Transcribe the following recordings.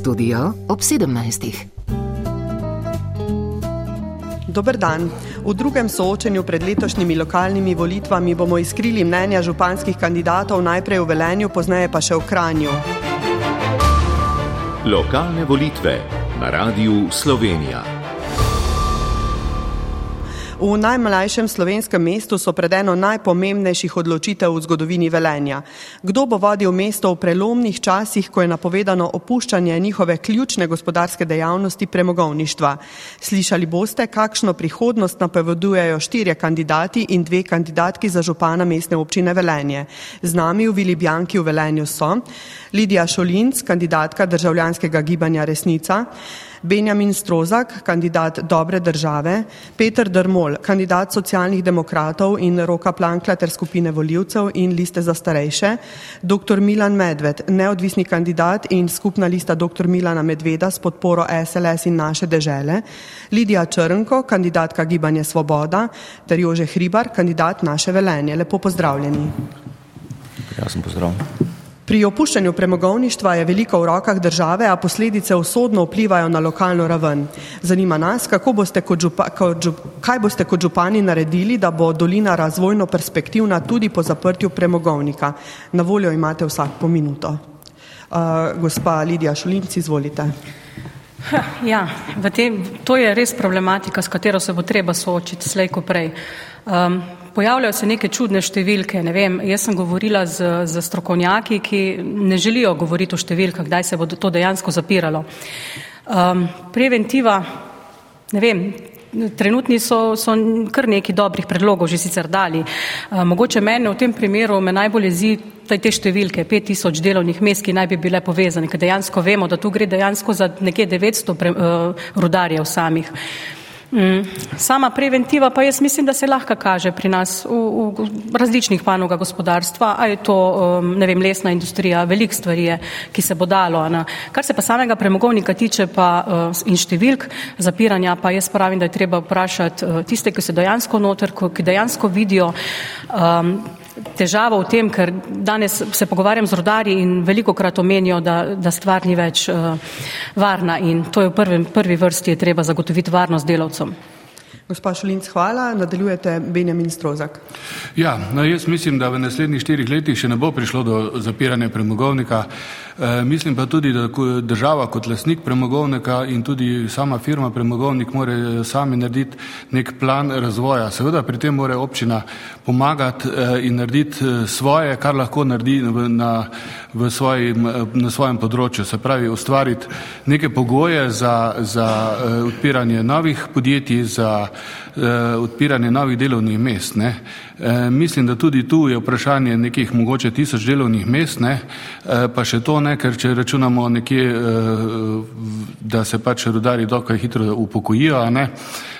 studio ob 17. Dober dan. V drugem soočenju pred letošnjimi lokalnimi volitvami bomo izkrili mnenja županskih kandidatov najprej v Velenju, pozneje pa še v Kranju. Lokalne volitve na Radiu Slovenija. V najmlajšem slovenskem mestu so pred eno najpomembnejših odločitev v zgodovini Velenja. Kdo bo vodil mesto v prelomnih časih, ko je napovedano opuščanje njihove ključne gospodarske dejavnosti premogovništva? Slišali boste, kakšno prihodnost napovedujejo štirje kandidati in dve kandidatki za župana mestne občine Velenje. Z nami v Vili Bjanki v Velenju so Lidija Šolinc, kandidatka državljanskega gibanja Resnica, Benjamin Strozak, kandidat Dobre države, Peter Drmol, kandidat socialnih demokratov in Roka Plankla ter skupine voljivcev in liste za starejše, dr. Milan Medved, neodvisni kandidat in skupna lista dr. Milana Medveda s podporo SLS in naše dežele, Lidija Črnko, kandidatka Gibanje Svoboda ter Jože Hribar, kandidat naše velenje. Lepo pozdravljeni. Jaz sem pozdravljen. Pri opuščanju premogovništva je veliko v rokah države, a posledice usodno vplivajo na lokalno raven. Zanima nas, boste kot župa, kot žup, kaj boste kot župani naredili, da bo dolina razvojno perspektivna tudi po zaprtju premogovnika. Na voljo imate vsak po minuto. Uh, gospa Lidija Šulinc, izvolite. Ja, tem, to je res problematika, s katero se bo treba soočiti slejko prej. Um, Pojavljajo se neke čudne številke, ne vem, jaz sem govorila z, z strokovnjaki, ki ne želijo govoriti o številkah, kdaj se bo to dejansko zapiralo. Um, preventiva, ne vem, trenutni so, so kar neki dobrih predlogov že sicer dali. Um, mogoče mene v tem primeru me najbolj jezi te številke, 5000 delovnih mest, ki naj bi bile povezane, ker dejansko vemo, da tu gre dejansko za nekje 900 pre, uh, rudarjev samih. Mm. Sama preventiva pa jaz mislim, da se lahko kaže pri nas v, v različnih panogah gospodarstva, a je to, um, ne vem, lesna industrija, velik stvari je, ki se bo dalo. Ne. Kar se pa samega premogovnika tiče pa uh, in številk zapiranja, pa jaz pravim, da je treba vprašati uh, tiste, ki se dejansko noter, ki dejansko vidijo um, težavo v tem, ker danes se pogovarjam z rodarji in veliko krat omenijo, da, da stvar ni več uh, varna in to je v prvi, prvi vrsti je treba zagotoviti varnost delavcem. Gospa Šulinc, hvala. Nadaljujete Benjamin Strozak. Ja, no jaz mislim, da v naslednjih štirih letih še ne bo prišlo do zapiranja premogovnika. E, mislim pa tudi, da država kot lasnik premogovnika in tudi sama firma premogovnik more sami narediti nek plan razvoja. Seveda pri tem more občina pomagati e, in narediti e, svoje, kar lahko naredi v, na, v svojim, na svojem področju. Se pravi, ustvariti neke pogoje za, za odpiranje novih podjetij, za odpiranje novih delovnih mest. Ne. Uh, mislim, da tudi tu je vprašanje nekih mogoče tisoč delovnih mest, ne. Uh, pa še to ne, ker če računamo nekje, uh, da se pač rudari dokaj hitro upokojijo, ne,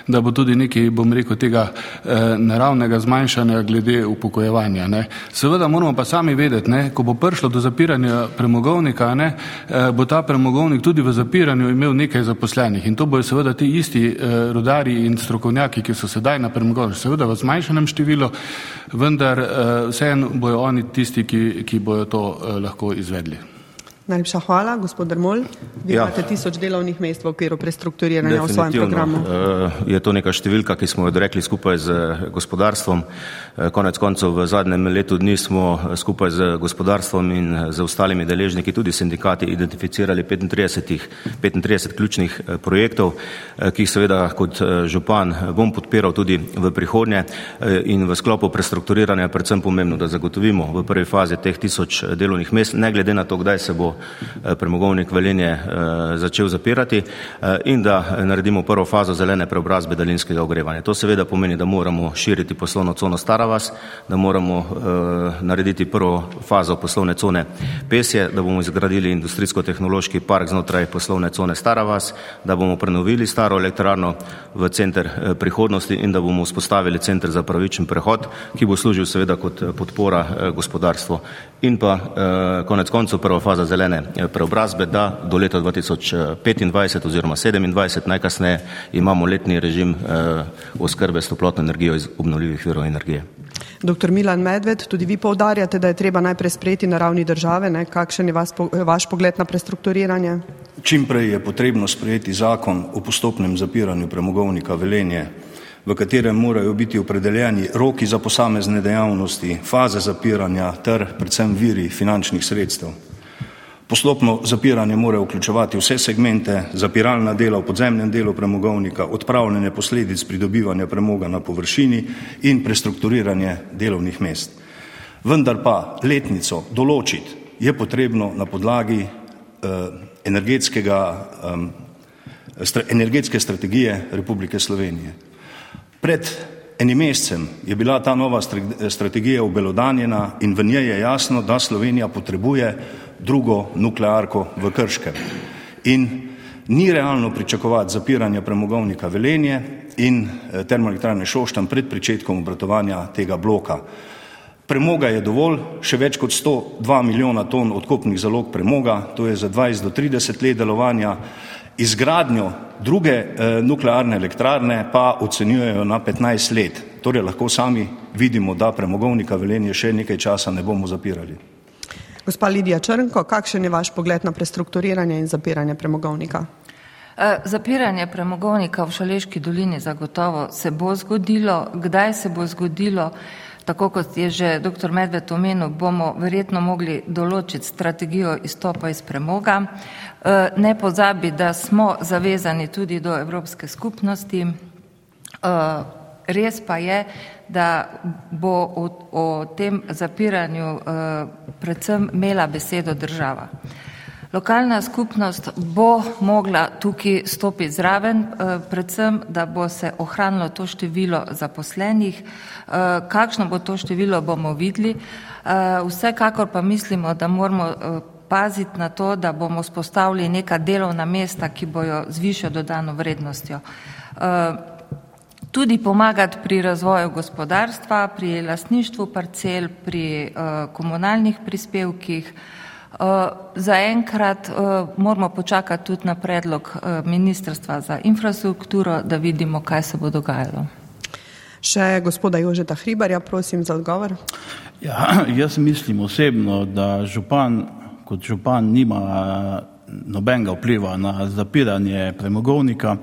da bo tudi nekaj, bom rekel, tega uh, naravnega zmanjšanja glede upokojevanja. Ne. Seveda moramo pa sami vedeti, ne, ko bo prišlo do zapiranja premogovnika, ne, uh, bo ta premogovnik tudi v zapiranju imel nekaj zaposlenih in to bojo seveda ti isti uh, rudari in strokovnjaki, ki so sedaj na premogovniku, seveda v zmanjšanem številu, vendar uh, vseeno bojo oni tisti, ki, ki bojo to uh, lahko izvedli. Najlepša hvala, gospod Drmol. Vi ja. imate tisoč delovnih mest v okviru prestrukturiranja v svojem programu. Uh, je to neka številka, ki smo jo odrekli skupaj z gospodarstvom. Uh, konec koncev v zadnjem letu dni smo skupaj z gospodarstvom in z ostalimi deležniki, tudi sindikati, identificirali 35, 35 ključnih projektov, ki jih seveda kot župan bom podpiral tudi v prihodnje in v sklopu prestrukturiranja predvsem pomembno, da zagotovimo v prvi fazi teh tisoč delovnih mest, ne glede na to, kdaj se bo Eh, premogovnik Velenje eh, začel zapirati eh, in da naredimo prvo fazo zelene preobrazbe daljinskega ogrevanja. To seveda pomeni, da moramo širiti poslovno cono Stara vas, da moramo narediti prvo fazo poslovne cone Pesje, da bomo izgradili industrijsko-tehnološki park znotraj poslovne cone Stara vas, da bomo prenovili staro elektrarno v center prihodnosti in da bomo vzpostavili center za pravičen prehod, ki bo služil seveda kot podpora gospodarstvu. In pa konec koncev prva faza zelene zelene eh, preobrazbe, da do leta 2025 oziroma 2027 najkasneje imamo letni režim eh, oskrbe s toplotno energijo iz obnovljivih virov energije. Dr. Milan Medved, tudi vi povdarjate, da je treba najprej sprejeti na ravni države. Ne? Kakšen je vas, vaš pogled na prestrukturiranje? Čim prej je potrebno sprejeti zakon o postopnem zapiranju premogovnika Velenje, v katerem morajo biti opredeljeni roki za posamezne dejavnosti, faze zapiranja ter predvsem viri finančnih sredstev. Poslopno zapiranje mora vključevati vse segmente, zapiralna dela v podzemnem delu premogovnika, odpravljanje posledic pridobivanja premoga na površini in prestrukturiranje delovnih mest. Vendar pa letnico določiti je potrebno na podlagi eh, eh, energetske strategije Republike Slovenije. Pred enim mesecem je bila ta nova strategija obelodanjena in v njej je jasno, da Slovenija potrebuje drugo nuklearko v Krškem. In ni realno pričakovati zapiranja premogovnika Velenje in eh, termoelektrane Šoštan pred pričetkom obratovanja tega bloka. Premoga je dovolj, še več kot 102 milijona ton odkopnih zalog premoga, to je za 20 do 30 let delovanja. Izgradnjo druge e, nuklearne elektrarne pa ocenjujejo na 15 let. Torej lahko sami vidimo, da premogovnika Velenje še nekaj časa ne bomo zapirali. Gospa Lidija Črnko, kakšen je vaš pogled na prestrukturiranje in zapiranje premogovnika? E, zapiranje premogovnika v Šaleški dolini zagotovo se bo zgodilo. Kdaj se bo zgodilo, tako kot je že dr. Medved omenil, bomo verjetno mogli določiti strategijo izstopa iz premoga. E, ne pozabi, da smo zavezani tudi do Evropske skupnosti. E, res pa je, da bo o, o tem zapiranju uh, predvsem imela besedo država. Lokalna skupnost bo mogla tukaj stopiti zraven, uh, predvsem, da bo se ohranilo to število zaposlenih. Uh, kakšno bo to število, bomo videli. Uh, vsekakor pa mislimo, da moramo paziti na to, da bomo spostavili neka delovna mesta, ki bojo z višjo dodano vrednostjo. Tudi pomagati pri razvoju gospodarstva, pri lasništvu parcel, pri uh, komunalnih prispevkih. Uh, Zaenkrat uh, moramo počakati tudi na predlog uh, Ministrstva za infrastrukturo, da vidimo, kaj se bo dogajalo. Še gospoda Jožeta Hribarja, prosim za odgovor. Ja, jaz mislim osebno, da župan kot župan nima nobenega vpliva na zapiranje premogovnika,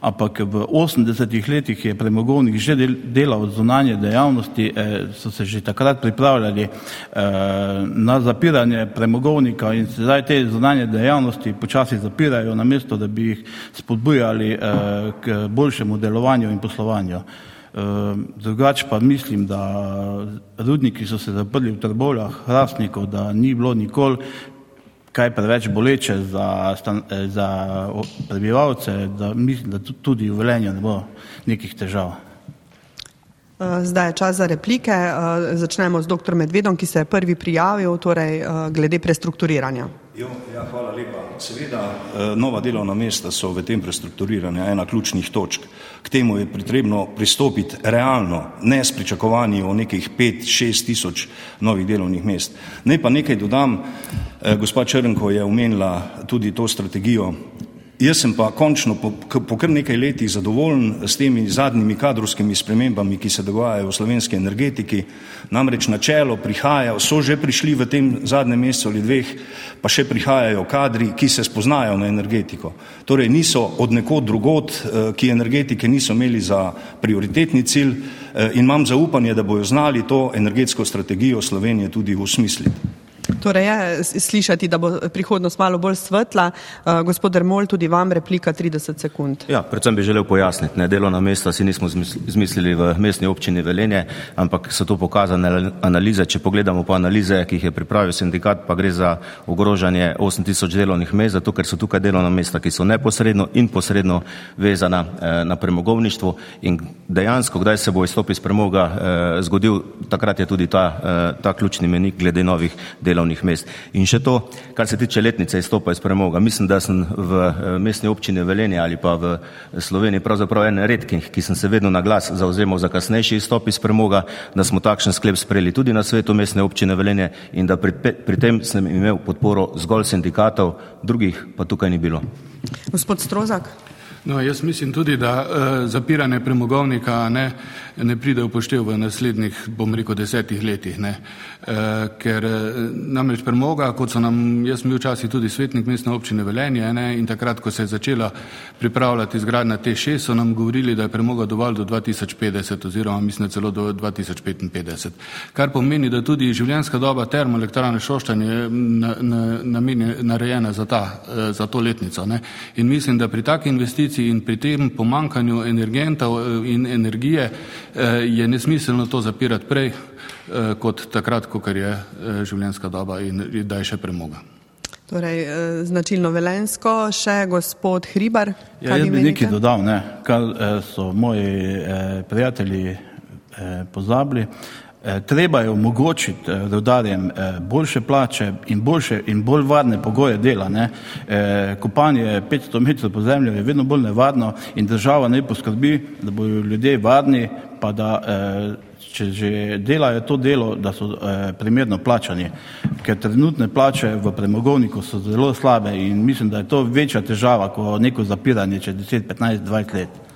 ampak v 80-ih letih je premogovnik že del, delal zunanje dejavnosti, eh, so se že takrat pripravljali eh, na zapiranje premogovnika in se zdaj te zunanje dejavnosti počasi zapirajo, namesto da bi jih spodbujali eh, k boljšemu delovanju in poslovanju. Uh, drugače pa mislim, da rudniki so se zaprli v Trbovljah, Hrastnikov, da ni bilo nikoli kaj preveč boleče za, za prebivalce, da mislim, da tudi v Velenju ne bo nekih težav. Eh, zdaj je čas za replike. Eh, začnemo z dr. Medvedom, ki se je prvi prijavil, torej eh, glede prestrukturiranja. Jo, ja, hvala lepa. Seveda, nova delovna mesta so v tem prestrukturiranju ena ključnih točk. K temu je potrebno pristopiti realno, ne s pričakovanji o nekih 5-6 tisoč novih delovnih mest. Naj pa nekaj dodam, gospa Črnko je omenila tudi to strategijo Jaz sem pa končno po, po kar nekaj letih zadovoljen s temi zadnjimi kadrovskimi spremembami, ki se dogajajo v slovenski energetiki. Namreč na čelo prihajajo, so že prišli v tem zadnjem mesecu ali dveh, pa še prihajajo kadri, ki se spoznajo na energetiko. Torej niso od nekod drugot, eh, ki energetike niso imeli za prioritetni cilj eh, in imam zaupanje, da bojo znali to energetsko strategijo Slovenije tudi usmisliti. Torej je slišati, da bo prihodnost malo bolj svetla. Uh, gospod Dermol, tudi vam replika 30 sekund. Ja, predvsem bi želel pojasniti, ne delovna mesta si nismo izmislili v mestni občini Velenje, ampak so to pokazane analize. Če pogledamo po analize, ki jih je pripravil sindikat, pa gre za ogrožanje 8000 delovnih mest, zato ker so tukaj delovna mesta, ki so neposredno in posredno vezana eh, na premogovništvo in dejansko, kdaj se bo izstop iz premoga eh, zgodil, takrat je tudi ta, eh, ta ključni menik glede novih delovnih delovnih mest. In še to, kar se tiče letnice izstopa iz premoga. Mislim, da sem v eh, mestni občini Velenje ali pa v Sloveniji pravzaprav en redkih, ki sem se vedno na glas zauzemal za kasnejši izstop iz premoga, da smo takšen sklep sprejeli tudi na svetu mestne občine Velenje in da pri, pri tem sem imel podporo zgolj sindikatov, drugih pa tukaj ni bilo. Gospod Strozak. No, jaz mislim tudi, da uh, zapiranje premogovnika ne, ne pride v poštev v naslednjih, bom rekel, desetih letih. Ne. Uh, ker uh, namreč premoga, kot so nam, jaz sem bil včasih tudi svetnik mestne občine Velenje ne, in takrat, ko se je začela pripravljati izgradnja T6, so nam govorili, da je premoga dovolj do 2050 oziroma mislim celo do 2055. Kar pomeni, da tudi življenjska doba termoelektrane Šoštanj je na, na, na, narejena za, ta, uh, za to letnico. Ne. In mislim, da pri taki investiciji investicij in pri tem pomankanju energentov eh, in energije eh, je nesmiselno to zapirati prej eh, kot takrat, ko je življenjska doba in da je še premoga. Torej, značilno velensko, še gospod Hribar. Ja, jaz bi nekaj dodal, ne, kar so moji prijatelji pozabili. Eh, treba je omogočiti eh, rudarjem eh, boljše plače in, boljše, in bolj varne pogoje dela. Ne. Kopanje 500 metrov pod zemljo je vedno bolj nevarno in država ne poskrbi, da bodo ljudje varni, pa da če že delajo to delo, da so primerno plačani. Ker trenutne plače v premogovniku so zelo slabe in mislim, da je to večja težava kot neko zapiranje čez 10, 15, 20 let.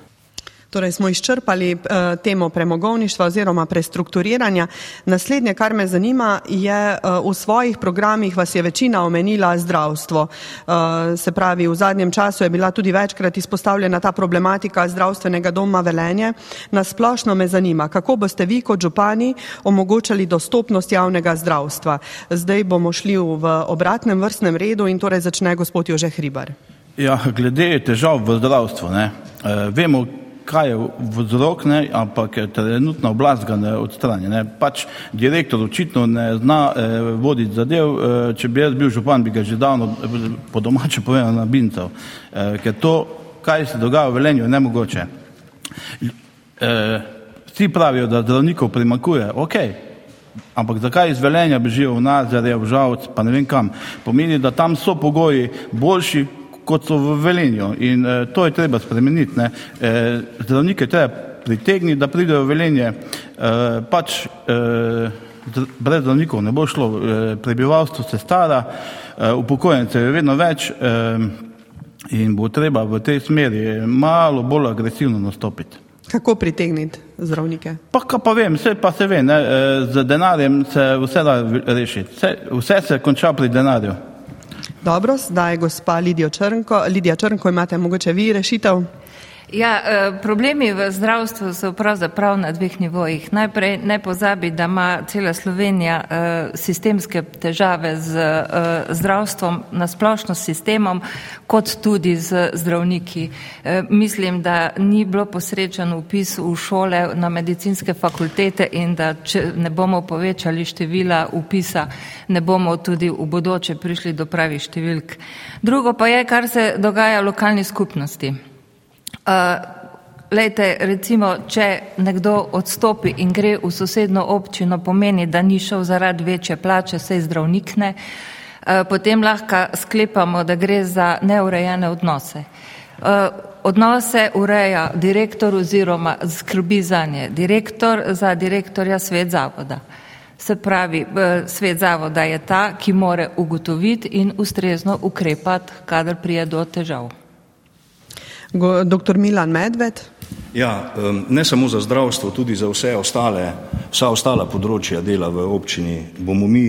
Torej smo izčrpali uh, temo premogovništva oziroma prestrukturiranja. Naslednje, kar me zanima, je uh, v svojih programih vas je večina omenila zdravstvo. Uh, se pravi, v zadnjem času je bila tudi večkrat izpostavljena ta problematika zdravstvenega doma Velenje. Nasplošno me zanima, kako boste vi kot župani omogočali dostopnost javnega zdravstva. Zdaj bomo šli v obratnem vrstnem redu in torej začne gospod Jože Hribar. Ja, glede težav v zdravstvu, ne, uh, vemo, kaj je vzrok, ne, ampak trenutna oblast ga ne odstrani. Ne. Pač direktor očitno ne zna eh, voditi zadev, eh, če bi jaz bil župan, bi ga že davno eh, po domače povedal na bincev, eh, ker to, kaj se dogaja v Velenju, je nemogoče. Eh, vsi pravijo, da zdravnikov primakuje, ok, ampak zakaj iz Velenja bežijo v Nazarje, v Žavc, pa ne vem kam. Pomeni, da tam so pogoji boljši, kot so v Velenju in eh, to je treba spremeniti. Ne. Eh, zdravnike treba pritegniti, da pridejo v Velenje, eh, pač eh, brez zdravnikov ne bo šlo, eh, prebivalstvo se stara, eh, upokojencev je vedno več eh, in bo treba v tej smeri malo bolj agresivno nastopiti. Kako pritegniti zdravnike? Pa, pa vem, vse pa se ve, ne, eh, z denarjem se vse da rešiti, vse, vse se konča pri denarju. Dobro, zdaj gospa Lidija Črnko. Lidija Črnko, imate mogoče vi rešitev? Ja, eh, problemi v zdravstvu so pravzaprav na dveh nivojih. Najprej ne pozabi, da ima cela Slovenija eh, sistemske težave z eh, zdravstvom, nasplošno s sistemom, kot tudi z zdravniki. Mislim, da ni bilo posrečen upis v šole na medicinske fakultete in da če ne bomo povečali števila upisa, ne bomo tudi v bodoče prišli do pravih številk. Drugo pa je, kar se dogaja v lokalni skupnosti. Uh, lejte, recimo, če nekdo odstopi in gre v sosedno občino, pomeni, da ni šel zaradi večje plače, sej zdravnik ne, uh, potem lahko sklepamo, da gre za neurejene odnose. Uh, odnose ureja direktor oziroma skrbi za nje. Direktor za direktorja svet zavoda. Se pravi, svet zavoda je ta, ki more ugotoviti in ustrezno ukrepati, kadar prije do težav. Dr. Milan Medved. Ja, ne samo za zdravstvo, tudi za vse ostale, vsa ostala področja dela v občini bomo mi,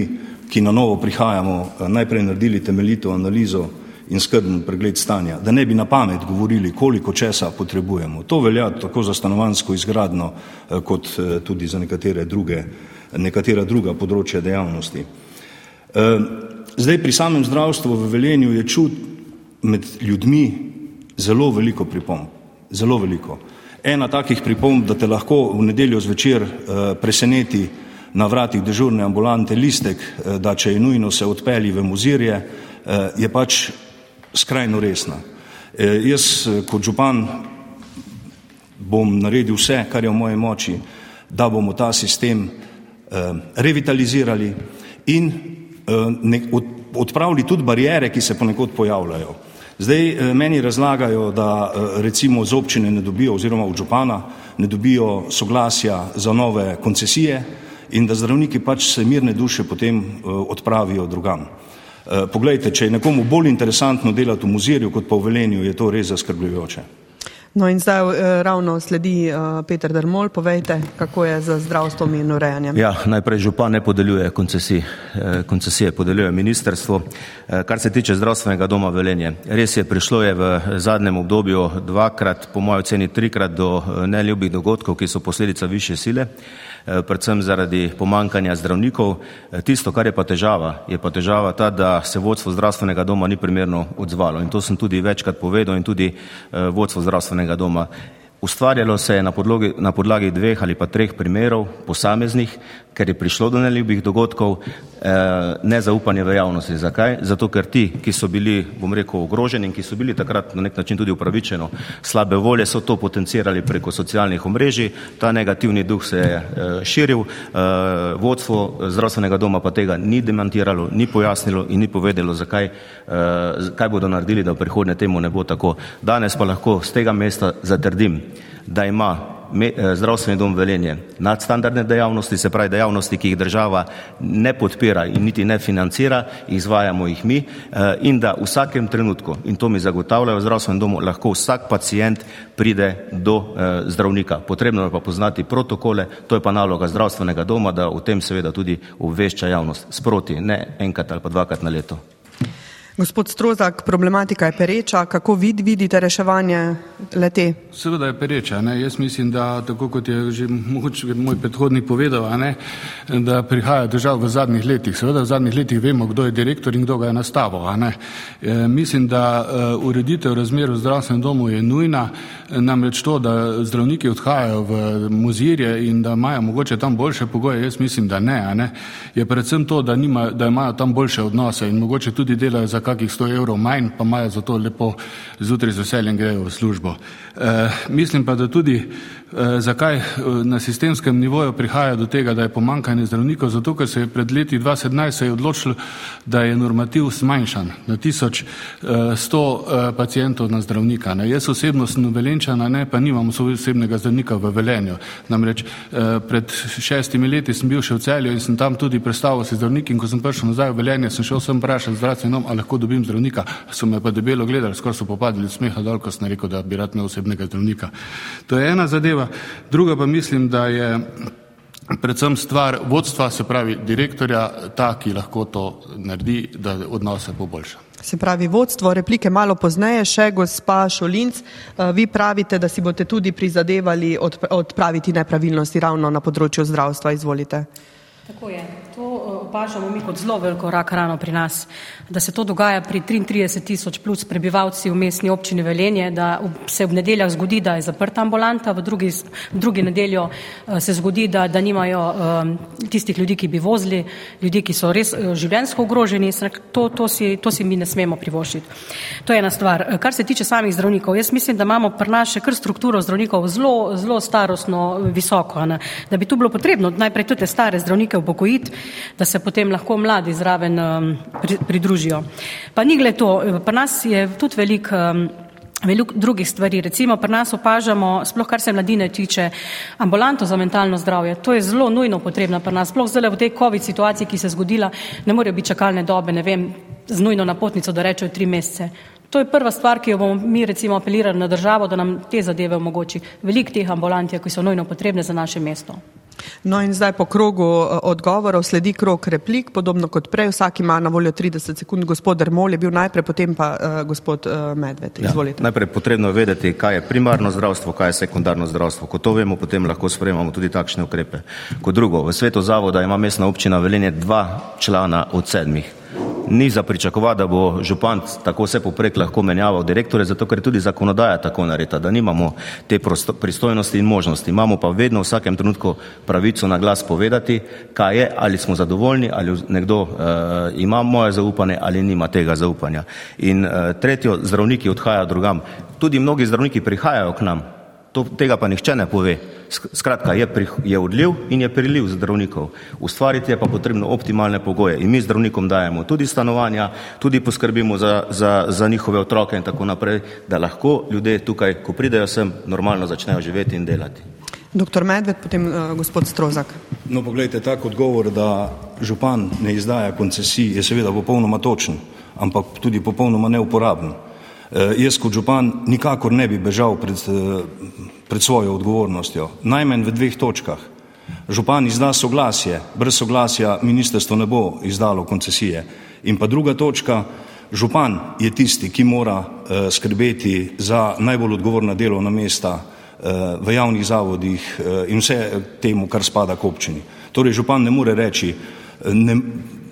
ki na novo prihajamo, eh, najprej naredili temeljito analizo in skrben pregled stanja, da ne bi na pamet govorili, koliko česa potrebujemo. To velja tako za stanovansko izgradno, eh, kot eh, tudi za nekatere druge, nekatera druga področja dejavnosti. Zdaj pri samem zdravstvu v Velenju je čut med ljudmi, Zelo veliko pripomb, zelo veliko. Ena takih pripomb, da te lahko v nedeljo zvečer uh, preseneti na vratih dežurne ambulante listek, uh, da če je nujno se odpeli v muzirje, uh, je pač skrajno resna. Jaz kot župan bom naredil vse, kar je v moje moči, da bomo ta sistem revitalizirali in odpravili tudi barijere, ki se ponekod pojavljajo. Zdaj eh, meni razlagajo, da eh, recimo z občine ne dobijo oziroma od župana ne dobijo soglasja za nove koncesije in da zdravniki pač se mirne duše potem eh, odpravijo drugam. Poglejte, če je nekomu bolj interesantno delati v muzirju kot pa v Velenju, je to res zaskrbljujoče. No in zdaj uh, ravno sledi uh, Peter Dermol, povejte, kako je za zdravstvom in urejanjem. Ja, najprej župan ne podeljuje koncesij, koncesije podeljuje ministerstvo. Kar se tiče zdravstvenega doma Velenje, res je prišlo je v zadnjem obdobju dvakrat, po mojem oceni trikrat do neljubih dogodkov, ki so posledica više sile. Eh, predvsem zaradi pomankanja zdravnikov. Eh, tisto, kar je pa težava, je pa težava ta, da se vodstvo zdravstvenega doma ni primerno odzvalo. In to sem tudi večkrat povedal in tudi eh, vodstvo zdravstvenega doma. Ustvarjalo se je na, podlogi, na podlagi dveh ali pa treh primerov posameznih, ker je prišlo do neljubih dogodkov, eh, nezaupanje v javnosti. Zakaj? Zato, ker ti, ki so bili, bom rekel, ogroženi in ki so bili takrat na nek način tudi upravičeno slabe volje, so to potencirali preko socialnih omrežij, ta negativni duh se je eh, širil, eh, vodstvo zdravstvenega doma pa tega ni demantiralo, ni pojasnilo in ni povedalo, zakaj, kaj bodo naredili, da v prihodnje temu ne bo tako. Danes pa lahko z tega mesta zatrdim, da ima zdravstveni dom Velenje nadstandardne dejavnosti, se pravi dejavnosti, ki jih država ne podpira in niti ne financira, izvajamo jih mi eh, in da v vsakem trenutku, in to mi zagotavljajo v zdravstvenem domu, lahko vsak pacijent pride do eh, zdravnika. Potrebno je pa poznati protokole, to je pa naloga zdravstvenega doma, da v tem seveda tudi obvešča javnost sproti, ne enkrat ali pa dvakrat na leto. Gospod Strozak, problematika je pereča. Kako vid vidite reševanje lete? Seveda je pereča. Ne? Jaz mislim, da tako kot je že mogoče moj predhodnik povedal, ne? da prihaja držav v zadnjih letih. Seveda v zadnjih letih vemo, kdo je direktor in kdo ga je nastavil. E, mislim, da uh, ureditev razmer v zdravstvenem domu je nujna. Namreč to, da zdravniki odhajajo v muzirje in da imajo mogoče tam boljše pogoje, jaz mislim, da ne. ne? Je predvsem to, da, nima, da imajo tam boljše odnose in mogoče tudi delajo za kakih 100 evrov manj, pa imajo zato lepo zjutraj z veseljem grejo v službo. E, mislim pa, da tudi Eh, zakaj eh, na sistemskem nivoju prihaja do tega, da je pomankanje zdravnikov? Zato, ker se je pred leti 2017 se je odločilo, da je normativ zmanjšan na 1100 eh, pacijentov na zdravnika. Ne. Jaz osebno sem velenčana, ne, pa nimam osebnega zdravnika v Velenju. Namreč pred šestimi leti sem bil še v celju in sem tam tudi predstavil si zdravnik in ko sem prišel nazaj v Velenje, sem šel sem vprašati zdravstveni dom, ali lahko dobim zdravnika. So me pa debelo gledali, skoraj so popadli smeha dol, ko sem rekel, da bi rad imel osebnega zdravnika. To je ena zadeva zadeva. Druga pa mislim, da je predvsem stvar vodstva, se pravi direktorja, ta, ki lahko to naredi, da odnose poboljša. Se pravi, vodstvo replike malo pozneje, še gospa Šolinc, eh, vi pravite, da si boste tudi prizadevali odpraviti nepravilnosti ravno na področju zdravstva. Izvolite. Tako je. To eh, opažamo mi kot zelo veliko rak rano pri nas, da se to dogaja pri 33 tisoč plus prebivalci v mestni občini Velenje, da se v nedeljah zgodi, da je zaprta ambulanta, v drugi, v drugi nedeljo eh, se zgodi, da, da nimajo um, tistih ljudi, ki bi vozili, ljudi, ki so res življenjsko ogroženi, to, to, si, to si mi ne smemo privoščiti. To je ena stvar. Kar se tiče samih zdravnikov, jaz mislim, da imamo pri nas še kar strukturo zdravnikov zelo, zelo starostno visoko, ne? da bi tu bilo potrebno najprej tudi stare zdravnike zdravnike upokojiti, da se potem lahko mladi zraven um, pridružijo. Pa ni glede to, pri nas je tudi velik. Um, Veliko drugih stvari, recimo pri nas opažamo, sploh kar se mladine tiče, ambulanto za mentalno zdravje. To je zelo nujno potrebno pri nas. Sploh zdaj v tej COVID situaciji, ki se je zgodila, ne morejo biti čakalne dobe, ne vem, z nujno napotnico, da rečejo tri mesece. To je prva stvar, ki jo bomo mi recimo apelirali na državo, da nam te zadeve omogoči. Veliko teh ambulant je, ki so nujno potrebne za naše mesto. No in zdaj po krogu eh, odgovorov sledi krog replik, podobno kot prej, vsak ima na voljo 30 sekund, gospod Dermol je bil najprej, potem pa uh, gospod uh, Medved. Ja, najprej potrebno je vedeti, kaj je primarno zdravstvo, kaj je sekundarno zdravstvo. Ko to vemo, potem lahko sprejemamo tudi takšne ukrepe. Kot drugo, v svetu zavoda ima mestna občina Velenje dva člana od sedmih ni za pričakovati, da bo župan tako vse poprek lahko menjaval direktore, zato ker tudi zakonodaja tako nareta, da nimamo te pristojnosti in možnosti. Imamo pa vedno v vsakem trenutku pravico na glas povedati, kaj je, ali smo zadovoljni, ali nekdo uh, ima moje zaupanje ali nima tega zaupanja. In uh, tretjo, zdravniki odhajajo drugam. Tudi mnogi zdravniki prihajajo k nam, to, tega pa nihče ne pove. Skratka, je, pri, je odliv in je priliv zdravnikov. Ustvariti je pa potrebno optimalne pogoje in mi zdravnikom dajemo tudi stanovanja, tudi poskrbimo za, za, za njihove otroke in tako naprej, da lahko ljudje tukaj, ko pridejo sem, normalno začnejo živeti in delati. Doktor Medved, potem uh, gospod Strozak. No, pogledajte, tak odgovor, da župan ne izdaja koncesij, je seveda popolnoma točen, ampak tudi popolnoma neuporaben. Jaz kot župan nikakor ne bi bežal pred, pred svojo odgovornostjo. Najmanj v dveh točkah. Župan izda soglasje, brez soglasja ministrstvo ne bo izdalo koncesije. In pa druga točka, župan je tisti, ki mora skrbeti za najbolj odgovorna delovna mesta v javnih zavodih in vse temu, kar spada k občini. Torej, župan ne more reči, ne,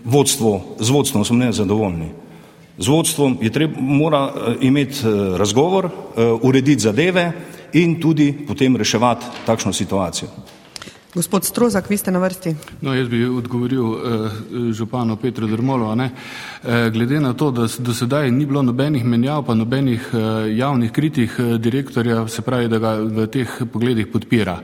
vodstvo, z vodstvom smo nezadovoljni. Z vodstvom je treba, mora imeti razgovor, urediti zadeve in tudi potem reševati takšno situacijo. Gospod Strozak, vi ste na vrsti. No, jaz bi odgovoril eh, županu Petru Drmolo. Ne? Eh, glede na to, da do sedaj ni bilo nobenih menjav, pa nobenih eh, javnih kritik eh, direktorja, se pravi, da ga v teh pogledih podpira.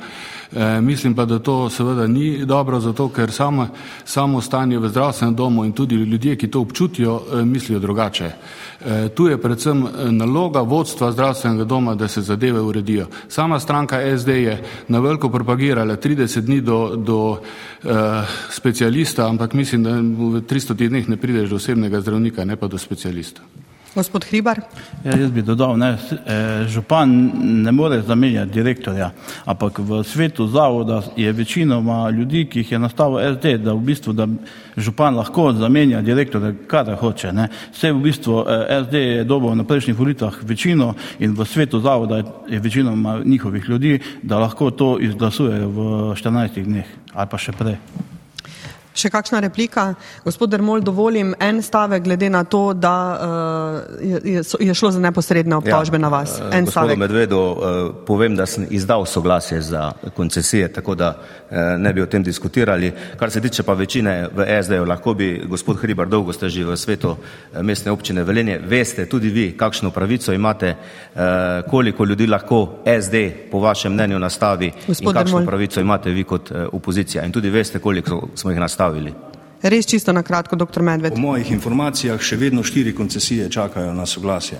E, mislim pa, da to seveda ni dobro, zato ker samo, samo stanje v zdravstvenem domu in tudi ljudje, ki to občutijo, e, mislijo drugače. E, tu je predvsem naloga vodstva zdravstvenega doma, da se zadeve uredijo. Sama stranka SD je na veliko propagirala 30 dni do, do e, specialista, ampak mislim, da v 300 dneh ne prideš do osebnega zdravnika, ne pa do specialista. Gospod Hribar. Ja, jaz bi dodal, ne, župan ne more zamenjati direktorja, ampak v svetu zavoda je večinoma ljudi, ki jih je nastavil SD, da v bistvu da župan lahko zamenja direktorja, kar hoče. Ne. Vse v bistvu SD je dobil na prejšnjih volitvah večino in v svetu zavoda je večinoma njihovih ljudi, da lahko to izglasujejo v 14 dneh ali pa še prej. Še kakšna replika? Gospod Dermol, dovolim en stavek glede na to, da uh, je, je šlo za neposredne obtožbe ja, na vas. En stavek. Medvedo, uh, povem, da sem izdal soglasje za koncesije, tako da uh, ne bi o tem diskutirali. Kar se tiče pa večine v SD-ju, lahko bi, gospod Hribar, dolgo ste že v svetu mestne občine Velenje, veste tudi vi, kakšno pravico imate, uh, koliko ljudi lahko SD po vašem mnenju nastavi gospod in kakšno Dermol. pravico imate vi kot uh, opozicija. In tudi veste, koliko smo jih nastavili ustavili. Res čisto na kratko, dr. Medved. Po mojih informacijah še vedno štiri koncesije čakajo na soglasje.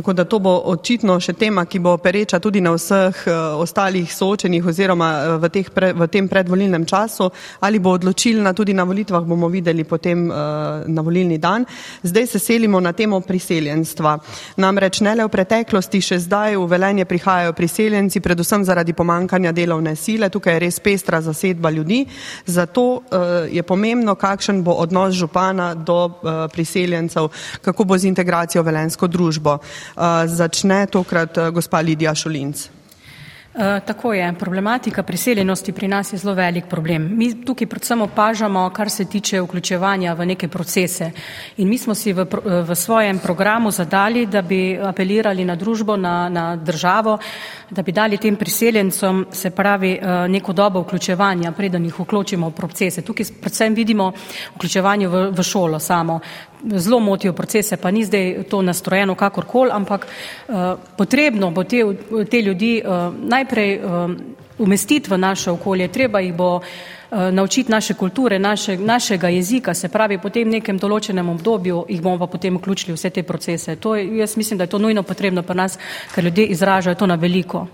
Tako da to bo očitno še tema, ki bo pereča tudi na vseh uh, ostalih soočenih oziroma uh, v, teh pre, v tem predvolilnem času ali bo odločilna tudi na volitvah, bomo videli potem uh, na volilni dan. Zdaj se selimo na temo priseljenstva. Namreč ne le v preteklosti, še zdaj v velenje prihajajo priseljenci, predvsem zaradi pomankanja delovne sile. Tukaj je res pestra zasedba ljudi. Zato je pomembno, kakšen bo odnos župana do priseljencev, kako bo z integracijo velensko družbo. Eh, začne tokrat eh, gospa Lidija Šolinc. Uh, tako je. Problematika priseljenosti pri nas je zelo velik problem. Mi tukaj predvsem opažamo, kar se tiče vključevanja v neke procese. In mi smo si v, v svojem programu zadali, da bi apelirali na družbo, na, na državo, da bi dali tem priseljencom, se pravi, uh, neko dobo vključevanja, preden jih vključimo v procese. Tukaj predvsem vidimo vključevanje v, v šolo samo zelo motijo procese, pa ni zdaj to nastrojeno kakorkoli, ampak uh, potrebno bo te, te ljudi uh, najprej uh, umestiti v naše okolje, treba jih bo naučiti naše kulture, naše, našega jezika, se pravi, potem v nekem določenem obdobju jih bomo pa potem vključili vse te procese. To, jaz mislim, da je to nujno potrebno pri nas, ker ljudje izražajo to na veliko.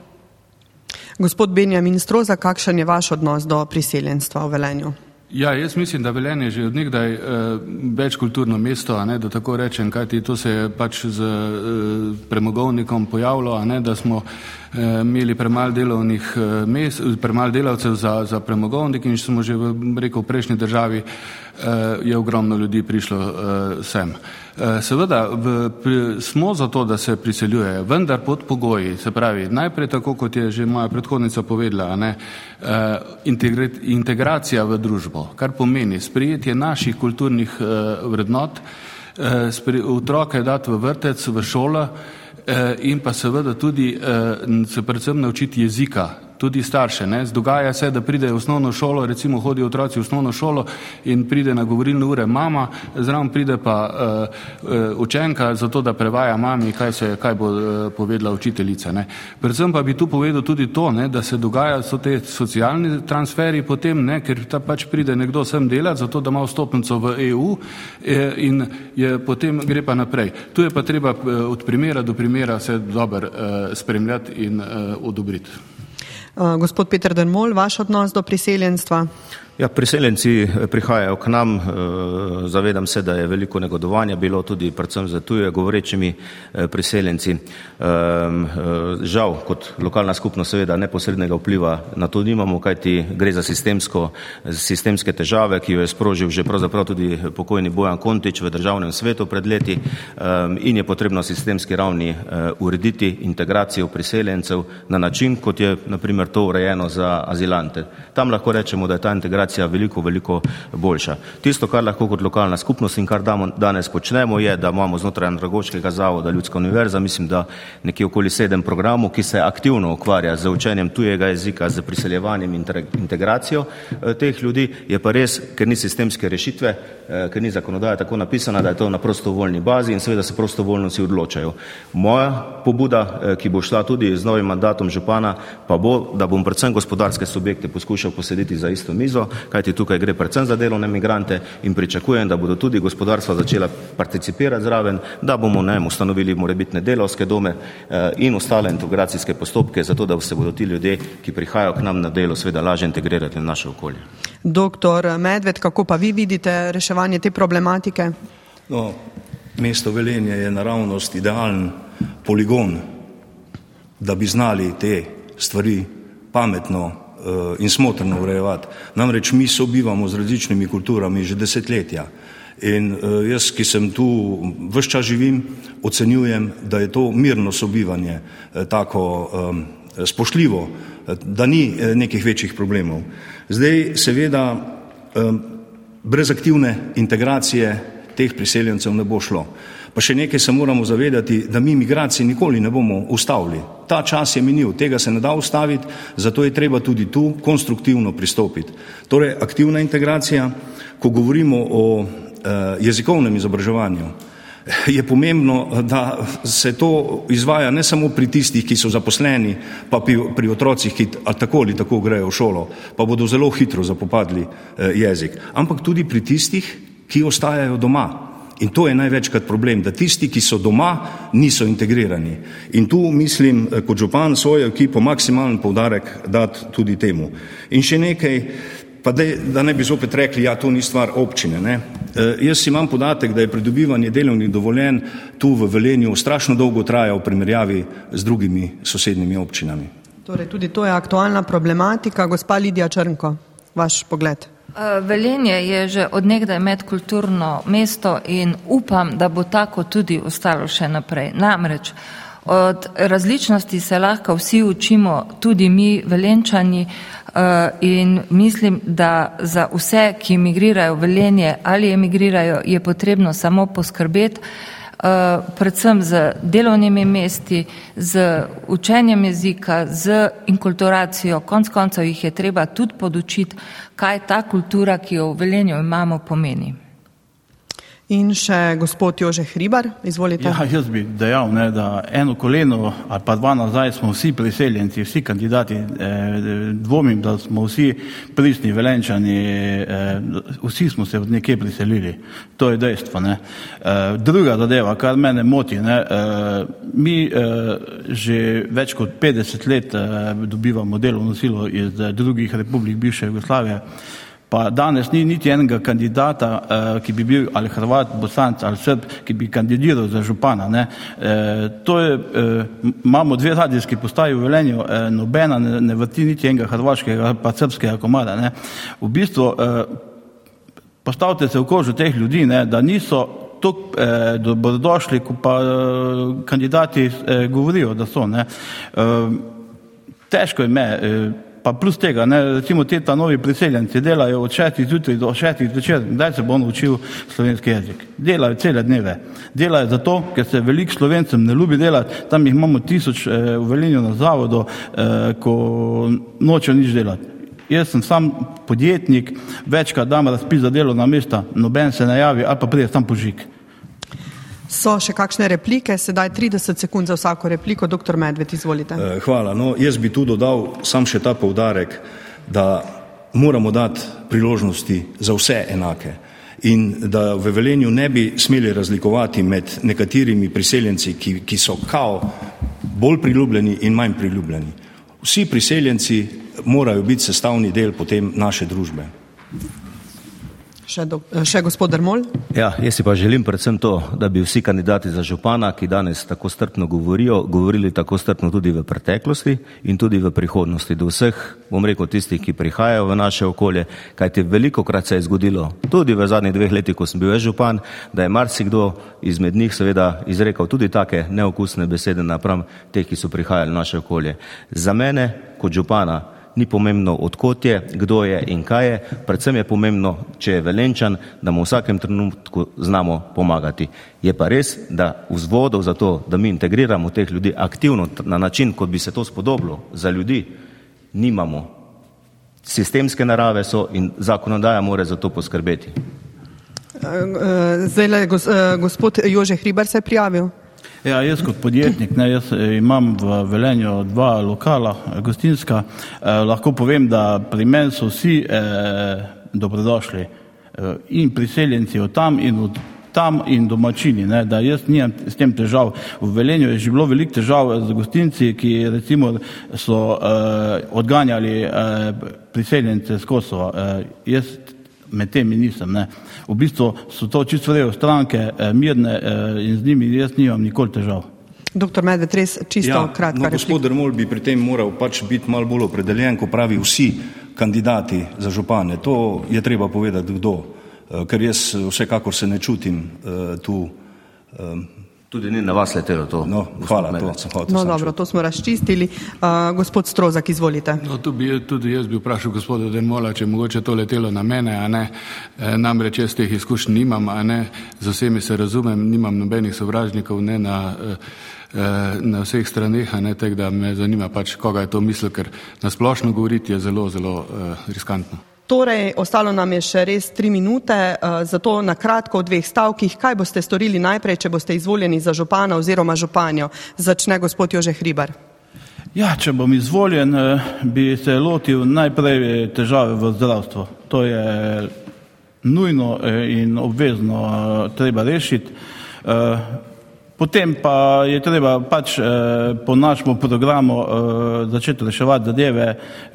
Gospod Benjamin Stroza, kakšen je vaš odnos do priseljenstva v Velenju? Ja, jaz mislim, da Velenje je že od nekdaj uh, večkulturno mesto, ne, da tako rečem, kajti to se je pač z uh, premogovnikom pojavilo, ne, da smo uh, imeli premalo delovnih uh, mest, premalo delavcev za, za premogovnik in smo že v, rekel, v prejšnji državi uh, je ogromno ljudi prišlo uh, sem. Seveda v, pri, smo za to, da se priseljujejo, vendar pod pogoji, se pravi, najprej tako, kot je že moja predhodnica povedala, ne, integracija v družbo, kar pomeni sprijetje naših kulturnih vrednot, otroke dati v vrtec, v šolo, in pa seveda tudi se predvsem naučiti jezika, tudi starše. Ne. Dogaja se, da pride v osnovno šolo, recimo hodijo otroci v osnovno šolo in pride na govorilne ure mama, zraven pride pa uh, uh, učenka za to, da prevaja mami, kaj, se, kaj bo uh, povedala učiteljica. Ne. Predvsem pa bi tu povedal tudi to, ne, da se dogaja so te socialni transferi potem, ne, ker ta pač pride nekdo sem delati, zato da ima vstopnico v EU eh, in je, potem gre pa naprej. Tu je pa treba od primera do primera se dobro uh, spremljati in uh, odobriti. Uh, gospod Peter Denmol, vaš odnos do priseljenstva? Ja, priseljenci eh, prihajajo k nam, eh, zavedam se, da je veliko negodovanja bilo tudi predvsem za tuje govorečimi eh, priseljenci. Ehm, žal, kot lokalna skupnost seveda neposrednega vpliva na to nimamo, kajti gre za sistemsko, sistemske težave, ki jo je sprožil že pravzaprav tudi pokojni Bojan Kontič v državnem svetu pred leti ehm, in je potrebno sistemski ravni urediti integracijo priseljencev na način, kot je naprimer to urejeno za azilante. Tam lahko rečemo, da je ta integracija integracija veliko, veliko boljša. Tisto, kar lahko kot lokalna skupnost in kar danes počnemo, je, da imamo znotraj Andragočkega zavoda Ljudska univerza, mislim, da nekje okoli sedem programov, ki se aktivno ukvarja z učenjem tujega jezika, z priseljevanjem in integracijo eh, teh ljudi. Je pa res, ker ni sistemske rešitve, eh, ker ni zakonodaja tako napisana, da je to na prostovoljni bazi in seveda se prostovoljno si odločajo. Moja pobuda, eh, ki bo šla tudi z novim mandatom župana, pa bo, da bom predvsem gospodarske subjekte poskušal posediti za isto mizo, kajti tukaj gre predvsem za delovne migrante in pričakujem, da bodo tudi gospodarstva začela participirati zraven, da bomo ne, ustanovili morebitne delovske dome eh, in ostale integracijske postopke, zato da se bodo ti ljudje, ki prihajajo k nam na delo, seveda lažje integrirati v naše okolje. Doktor Medved, kako pa vi vidite reševanje te problematike? No, mesto Velenje je naravnost idealen poligon, da bi znali te stvari pametno in smotrno urejevati. Namreč mi sobivamo z različnimi kulturami že desetletja. In uh, jaz, ki sem tu vse čas živim, ocenjujem, da je to mirno sobivanje uh, tako spoštljivo, da ni nekih večjih problemov. Zdaj, seveda, brez aktivne integracije teh priseljencev ne bo šlo. Pa še nekaj se moramo zavedati, da mi migracij nikoli ne bomo ustavili. Ta čas je minil, tega se ne da ustaviti, zato je treba tudi tu konstruktivno pristopiti. Torej, aktivna integracija, ko govorimo o eh, jezikovnem izobraževanju, je pomembno, da se to izvaja ne samo pri tistih, ki so zaposleni, pa pri, pri otrocih, ki tako ali tako grejo v šolo, pa bodo zelo hitro zapopadli eh, jezik, ampak tudi pri tistih, ki ostajajo doma. In to je največkrat problem, da tisti, ki so doma, niso integrirani. In tu mislim, eh, kot župan svojo ekipo, maksimalen povdarek dati tudi temu. In še nekaj, pa de, da ne bi zopet rekli, ja, to ni stvar občine. Ne? E, jaz imam podatek, da je pridobivanje delovnih dovoljen tu v Velenju strašno dolgo trajalo v primerjavi z drugimi sosednjimi občinami. Torej, tudi to je aktualna problematika. Gospa Lidija Črnko, vaš pogled. Eh, Velenje je že odnegdaj medkulturno mesto in upam, da bo tako tudi ostalo še naprej. Namreč od različnosti se lahko vsi učimo, tudi mi velenčani eh, in mislim, da za vse, ki emigrirajo v Velenje ali emigrirajo, je potrebno samo poskrbeti, predvsem z delovnimi mesti, z učenjem jezika, z inkulturacijo, konc koncev jih je treba tudi podučiti, kaj ta kultura, ki jo v Velenju imamo, pomeni. In še gospod Jože Hribar, izvolite. Ja, jaz bi dejal, ne, da eno koleno ali pa dva nazaj smo vsi priseljenci, vsi kandidati, eh, dvomim, da smo vsi pristni velenčani, eh, vsi smo se od nekje priselili. To je dejstvo. Ne. Eh, druga zadeva, kar mene moti, ne, eh, mi eh, že več kot 50 let eh, dobivamo delovno silo iz eh, drugih republik bivše Jugoslavije. Pa danes ni niti enega kandidata, eh, ki bi bil ali Hrvat, Bosanc ali Srb, ki bi kandidiral za župana. Ne. Eh, to je, eh, imamo dve radijski postaji v Velenju, eh, nobena ne, ne vrti niti enega hrvaškega pa srpskega komada. Ne. V bistvu eh, postavite se v kožo teh ljudi, ne, da niso tako eh, dobrodošli, ko pa eh, kandidati eh, govorijo, da so. Ne. Eh, težko je me. Eh, pa plus tega, ne, recimo te ta novi priseljenci delajo od šestih zjutraj do šestih večer, kdaj se bo on učil slovenski jezik. Delajo cele dneve. Delajo zato, ker se velik slovencem ne ljubi delati, tam jih imamo tisoč eh, v Velinju na zavodu, eh, ko nočejo nič delati. Jaz sem sam podjetnik, večkrat dam razpis za delo na mesta, noben se ne javi ali pa pride sam požig. So še kakšne replike, sedaj 30 sekund za vsako repliko, doktor Medved, izvolite. Eh, hvala. No, jaz bi tu dodal sam še ta povdarek, da moramo dati priložnosti za vse enake in da v Velenju ne bi smeli razlikovati med nekaterimi priseljenci, ki, ki so kao bolj priljubljeni in manj priljubljeni. Vsi priseljenci morajo biti sestavni del potem naše družbe. Še, do, še gospod Dermol. Ja, jaz si pa želim predvsem to, da bi vsi kandidati za župana, ki danes tako strpno govorijo, govorili tako strpno tudi v preteklosti in tudi v prihodnosti. Do vseh, bom rekel, tistih, ki prihajajo v naše okolje, kajti veliko krat se je zgodilo, tudi v zadnjih dveh letih, ko sem bil župan, da je marsikdo izmed njih seveda izrekel tudi take neokusne besede napram teh, ki so prihajali v naše okolje. Za mene kot župana ni pomembno, odkot je, kdo je in kaj je, predvsem je pomembno, če je velenčan, da mu v vsakem trenutku znamo pomagati. Je pa res, da vzvodov za to, da mi integriramo teh ljudi aktivno na način, kot bi se to spodobilo za ljudi, nimamo. Sistemske narave so in zakonodaja mora za to poskrbeti. Zdaj le gospod Jože Hribar se je prijavil. Ja, jaz kot podjetnik, ne, jaz eh, imam v Velenju dva lokala, eh, gostinska. Eh, lahko povem, da pri meni so vsi eh, dobrodošli eh, in priseljenci od tam in od tam in domačini, ne, da jaz nimam s tem težav. V Velenju je že bilo veliko težav z gostinci, ki recimo so eh, odganjali eh, priseljence z Kosova. Eh, jaz med temi nisem. Ne. V bistvu so to čisto vrejo stranke, eh, mirne eh, in z njimi jaz nimam nikoli težav. Doktor Medved, res čisto ja, kratka. No, gospod Dermol bi pri tem moral pač biti malo bolj opredeljen, ko pravi vsi kandidati za župane. To je treba povedati kdo, eh, ker jaz vsekakor se ne čutim tu Tudi ni na vas letelo to. No, hvala, to sem hotel. No, dobro, to smo razčistili. Uh, gospod Strozak, izvolite. No, tu bi tudi jaz bi vprašal gospoda Denmola, če mogoče to letelo na mene, a ne. E, namreč jaz teh izkušenj nimam, a ne. Z vsemi se razumem, nimam nobenih sovražnikov, ne na, e, na vseh straneh, a ne. Tako da me zanima pač, koga je to mislil, ker na splošno govoriti je zelo, zelo e, riskantno. Torej, ostalo nam je še res tri minute, uh, zato na kratko v dveh stavkih, kaj boste storili najprej, če boste izvoljeni za župana oziroma županjo. Začne gospod Jože Hribar. Ja, če bom izvoljen, eh, bi se lotil najprej težave v zdravstvu. To je nujno eh, in obvezno treba rešiti. Potem pa je treba pač eh, po našem programu eh, začeti reševati zadeve,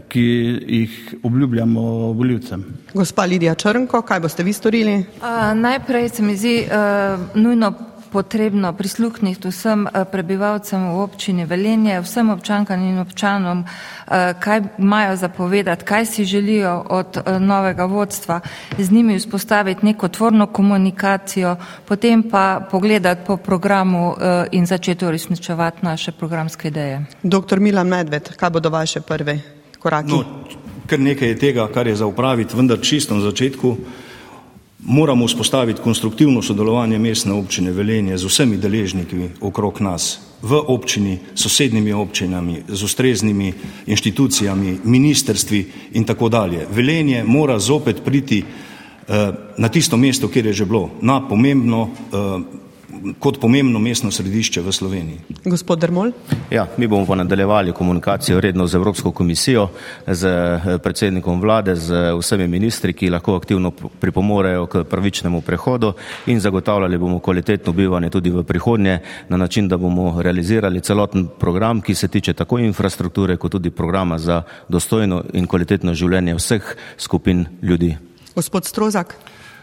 ki jih obljubljamo voljivcem. Gospa Lidija Črnko, kaj boste vi storili? Uh, najprej se mi zdi uh, nujno potrebno prisluhniti vsem eh, prebivalcem v občini Velenje, vsem občankam in občanom, eh, kaj imajo zapovedati, kaj si želijo od eh, novega vodstva, z njimi vzpostaviti neko tvorno komunikacijo, potem pa pogledati po programu in začeti uresničevati naše programske ideje. Doktor Milan Medved, kaj bodo vaše prve korake? No, kar nekaj je tega, kar je za upraviti, vendar čisto na začetku. Moramo vzpostaviti konstruktivno sodelovanje mestne občine Velenje z vsemi deležniki okrog nas, v občini, sosednjimi občinami, z ustreznimi inštitucijami, ministerstvi in tako dalje. Velenje mora zopet priti eh, na tisto mesto, kjer je že bilo, na pomembno eh, kot pomembno mestno središče v Sloveniji. Gospod Dermol? Ja, mi bomo pa nadaljevali komunikacijo redno z Evropsko komisijo, z eh, predsednikom vlade, z vsemi ministri, ki lahko aktivno pripomorejo k pravičnemu prehodu in zagotavljali bomo kvalitetno bivanje tudi v prihodnje na način, da bomo realizirali celoten program, ki se tiče tako infrastrukture, kot tudi programa za dostojno in kvalitetno življenje vseh skupin ljudi. Gospod Strozak?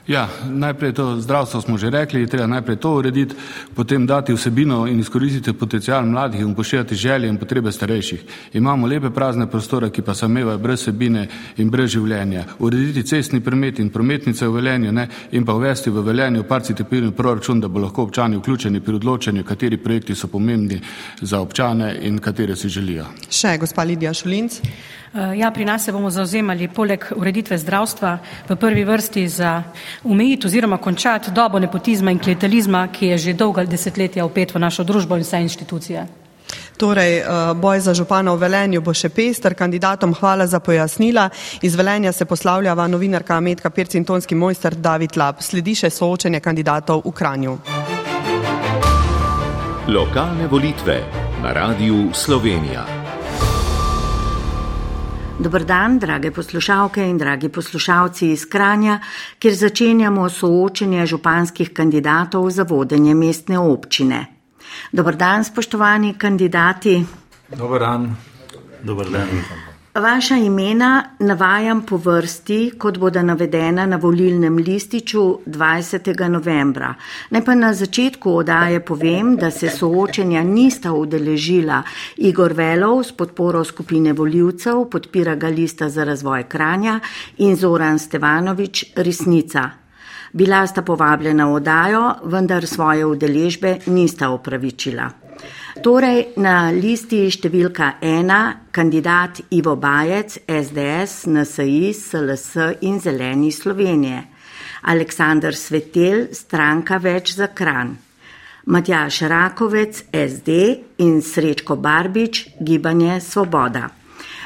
Ja, najprej to zdravstvo smo že rekli, treba najprej to urediti, potem dati vsebino in izkoristiti potencial mladih in upoštevati želje in potrebe starejših. Imamo lepe prazne prostore, ki pa samevajo brez vsebine in brez življenja. Urediti cestni promet in prometnice v Velenju ne, in pa uvesti v Velenju parcitipirni proračun, da bo lahko občani vključeni pri odločanju, kateri projekti so pomembni za občane in katere si želijo. Še gospa Lidija Šulinc. Ja, pri nas se bomo zauzemali poleg ureditve zdravstva v prvi vrsti za umejiti oziroma končati dobo nepotizma in klientelizma, ki je že dolga desetletja upet v našo družbo in vse institucije. Torej, eh, boj za župana v Velenju bo še pester, kandidatom hvala za pojasnila. Iz Velenja se poslavljava novinarka Ametka Perc in tonski mojster David Lab. Sledi še soočenje kandidatov v Kranju. Lokalne volitve na radiju Slovenija. Dobr dan, drage poslušalke in dragi poslušalci iz Kranja, kjer začenjamo soočenje županskih kandidatov za vodenje mestne občine. Dobr dan, spoštovani kandidati. Dobr dan. Dobr dan. Vaša imena navajam po vrsti, kot bodo navedena na volilnem lističu 20. novembra. Naj pa na začetku odaje povem, da se soočenja nista udeležila Igor Velov s podporo skupine voljivcev, podpira ga lista za razvoj Kranja in Zoran Stevanovič Resnica. Bila sta povabljena v odajo, vendar svoje udeležbe nista upravičila. Torej, na listi številka ena kandidat Ivo Bajec, SDS, NSI, SLS in Zeleni Slovenije, Aleksandr Svetel, stranka več za kran, Matjaš Rakovec, SD in Srečko Barbič, gibanje Svoboda.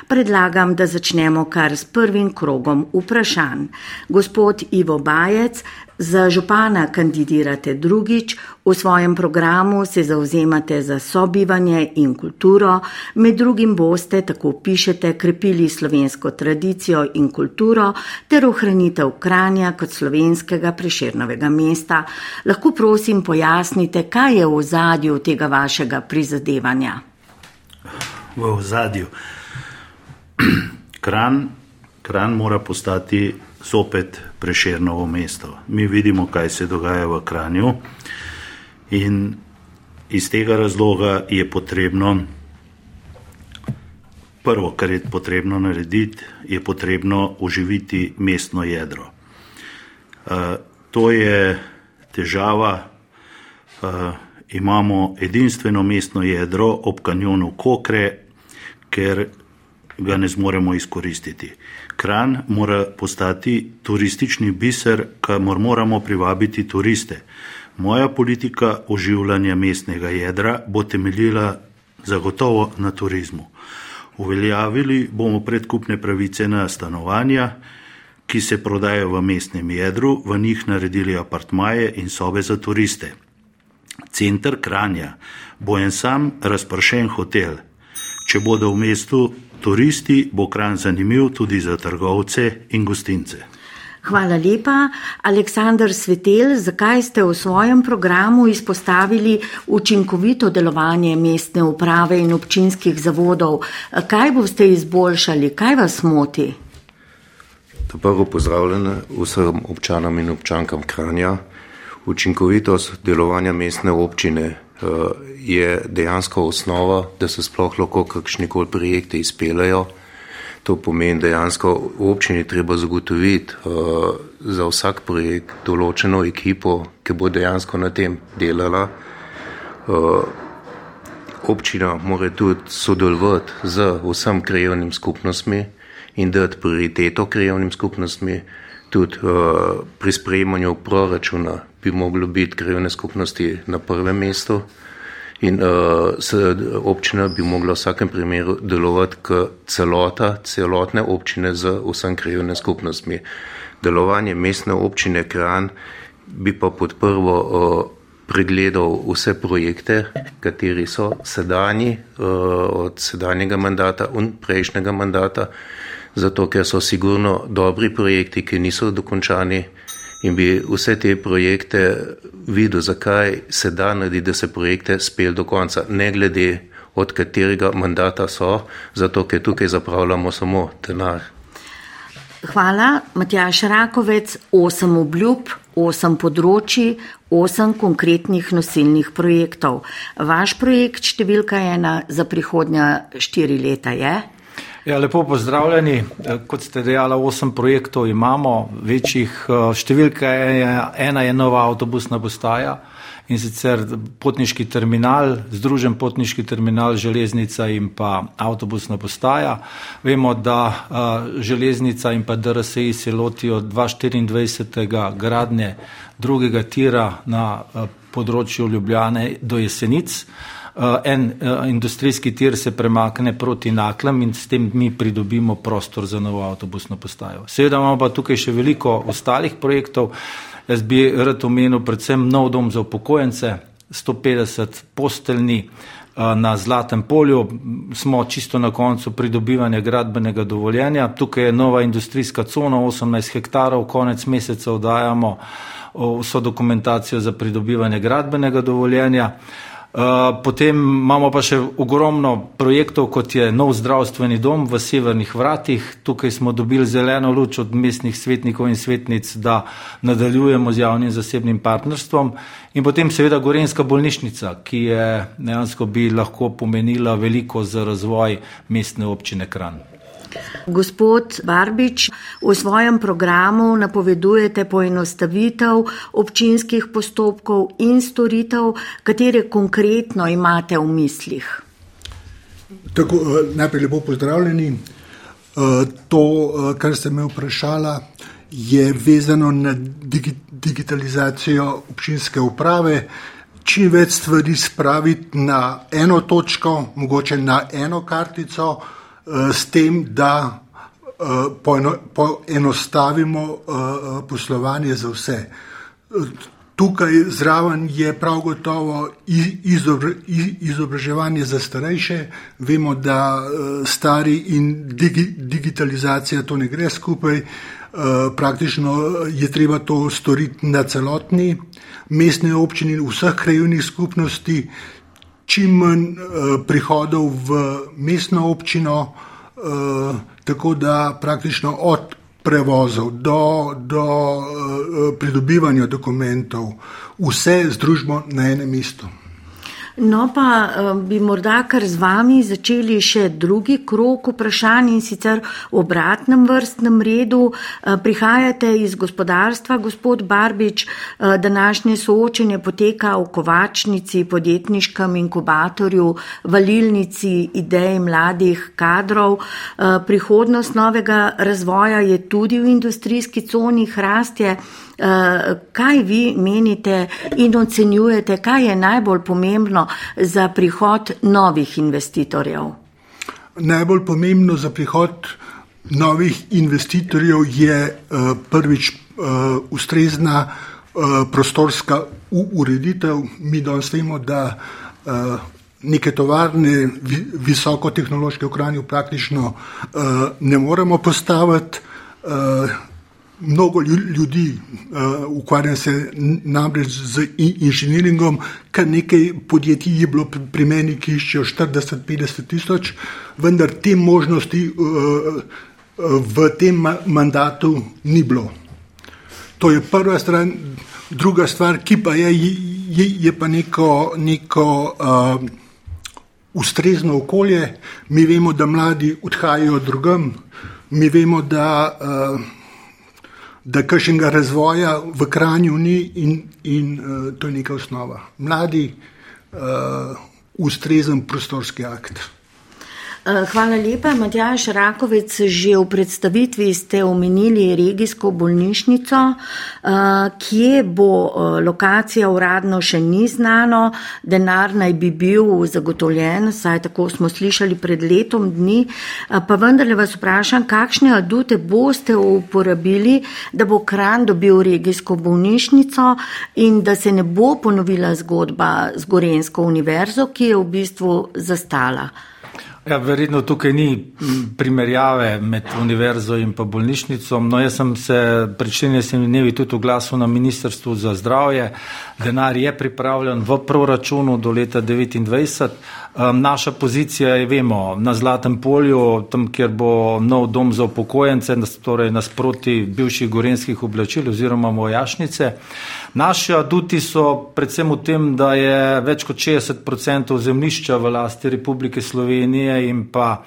Predlagam, da začnemo kar s prvim krogom vprašanj. Gospod Ivo Bajec, Za župana kandidirate drugič, v svojem programu se zauzemate za sobivanje in kulturo, med drugim boste, tako pišete, krepili slovensko tradicijo in kulturo ter ohranitev Kranja kot slovenskega preširnovega mesta. Lahko prosim pojasnite, kaj je v ozadju tega vašega prizadevanja? V ozadju. Kran, kran mora postati zopet preširnovo mesto. Mi vidimo, kaj se dogaja v Kranju in iz tega razloga je potrebno, prvo, kar je potrebno narediti, je potrebno oživiti mestno jedro. Uh, to je težava, uh, imamo edinstveno mestno jedro ob kanjonu Kokre, ker ga ne zmoremo izkoristiti. Kran mora postati turistični biser, kamor moramo privabiti turiste. Moja politika oživljanja mestnega jedra bo temeljila zagotovo na turizmu. Uveljavili bomo predkupne pravice na stanovanja, ki se prodajo v mestnem jedru, v njih naredili apartmaje in sobe za turiste. Centr Kranja bo en sam razpršen hotel. Če bodo v mestu turisti, bo kran zanimiv tudi za trgovce in gostince. Hvala lepa. Aleksandr Svetel, zakaj ste v svojem programu izpostavili učinkovito delovanje mestne uprave in občinskih zavodov? Kaj boste izboljšali, kaj vas moti? Prvo pozdravljene vsem občanom in občankam Kranja. Učinkovitost delovanja mestne občine je dejansko osnova, da se sploh lahko kakšni koli projekte izpelejo. To pomeni dejansko v občini treba zagotoviti uh, za vsak projekt določeno ekipo, ki bo dejansko na tem delala. Uh, občina mora tudi sodelovati z vsem krajevnim skupnostmi in dati prioriteto krajevnim skupnostmi. Tudi uh, pri sprejemanju proračuna bi moglo biti krajevne skupnosti na prvem mestu in uh, se občina bi mogla v vsakem primeru delovati kot celota, celotne občine z vsem krajevne skupnostmi. Delovanje mestne občine Kran bi pa podprlo uh, pregledal vse projekte, kateri so sedajni uh, od sedanjega mandata in prejšnjega mandata, zato ker so sigurno dobri projekti, ki niso dokončani in bi vse te projekte videl, zakaj se da narediti, da se projekte spel do konca, ne glede od katerega mandata so, zato ker tukaj zapravljamo samo denar. Hvala, Matjaš Rakovec, osem obljub, osem področji, osem konkretnih nosilnih projektov. Vaš projekt številka ena za prihodnja štiri leta je? Ja, lepo pozdravljeni. Eh, kot ste dejali, osem projektov imamo, večjih eh, številka je, ena je nova avtobusna postaja in sicer potniški terminal, združen potniški terminal, železnica in pa avtobusna postaja. Vemo, da uh, železnica in pa DRSI se lotijo 2024. gradnje drugega tira na področju Ljubljane do Jesenic. Eh, en uh, industrijski tir se premakne proti Naklem in s tem mi pridobimo prostor za novo avtobusno postajo. Seveda imamo pa tukaj še veliko ostalih projektov. Jaz bi rad omenil predvsem nov dom za upokojence, 150 posteljni uh, na Zlatem polju. Smo čisto na koncu pridobivanja gradbenega dovoljenja. Tukaj je nova industrijska cona, 18 hektarov, konec meseca oddajamo vso dokumentacijo za pridobivanje gradbenega dovoljenja. Potem imamo pa še ogromno projektov, kot je nov zdravstveni dom v severnih vratih. Tukaj smo dobili zeleno luč od mestnih svetnikov in svetnic, da nadaljujemo z javnim zasebnim partnerstvom. In potem seveda Gorenska bolnišnica, ki je dejansko bi lahko pomenila veliko za razvoj mestne občine Kran. Gospod Barbič, v svojem programu napovedujete poenostavitev občinskih postopkov in storitev, katere konkretno imate v mislih. Tako, eh, najprej lepo pozdravljeni. Eh, to, eh, kar ste me vprašala, je vezano na digitalizacijo občinske uprave. Čim več stvari spraviti na eno točko, mogoče na eno kartico, s tem, da eh, poenostavimo eh, poslovanje za vse. Tukaj zraven je prav gotovo izobraževanje za starejše. Vemo, da stari in digitalizacija to ne gre skupaj. Praktično je treba to storiti na celotni mestni občini, vseh krajovnih skupnosti, čim manj uh, prihodov v mestno občino, uh, tako da praktično od prevozov do, do uh, pridobivanja dokumentov, vse združimo na enem mestu. No, pa eh, bi morda kar z vami začeli še drugi krok vprašanj in sicer v obratnem vrstnem redu. Eh, prihajate iz gospodarstva, gospod Barbič, eh, današnje soočenje poteka v kovačnici, podjetniškem inkubatorju, valilnici idej mladih kadrov. Prihodnost novega razvoja je tudi v industrijski coni hrastje. Eh, kaj vi menite in ocenjujete, kaj je najbolj pomembno za prihod novih investitorjev? Najbolj pomembno za prihod novih investitorjev je uh, prvič uh, ustrezna prostorska ureditev. Mi danes vemo, da neke tovarne, vi, visokotehnološke v Kranju praktično ne moremo postaviti. Mnogo ljudi uh, ukvarja se namreč z inženiringom, kar nekaj podjetij je bilo pri meni, ki iščejo 40-50 tisoč, vendar te možnosti uh, v tem mandatu ni bilo. To je prva stran, druga stvar, ki pa je, je, je pa neko, neko uh, ustrezno okolje. Mi vemo, da mladi odhajajo drugam, mi vemo, da uh, da kakšnega razvoja v Kranju ni in, in uh, to je neka osnova. Mladi, uh, ustrezen prostorski akt. Eh, hvala lepa, Matjaš Rakovec. Že v predstavitvi ste omenili regijsko bolnišnico, eh, kje bo eh, lokacija uradno še ni znano, denar naj bi bil zagotovljen, saj tako smo slišali pred letom dni. Pa vendarle vas vprašam, kakšne adute boste uporabili, da bo Kran dobil regijsko bolnišnico in da se ne bo ponovila zgodba z Gorensko univerzo, ki je v bistvu zastala. Ja, verjetno tukaj ni primerjave med univerzo in bolnišnico. No, jaz sem se pred 14 dnevi tudi oglasil na Ministrstvu za zdravje. Denar je pripravljen v proračunu do leta 2029. Um, naša pozicija je, vemo, na Zlatem polju, tam, kjer bo nov dom za upokojence, torej nasproti bivših gorenskih oblačil oziroma vojašnice. Naši aduti so predvsem v tem, da je več kot 60% zemljišča v lasti Republike Slovenije in pa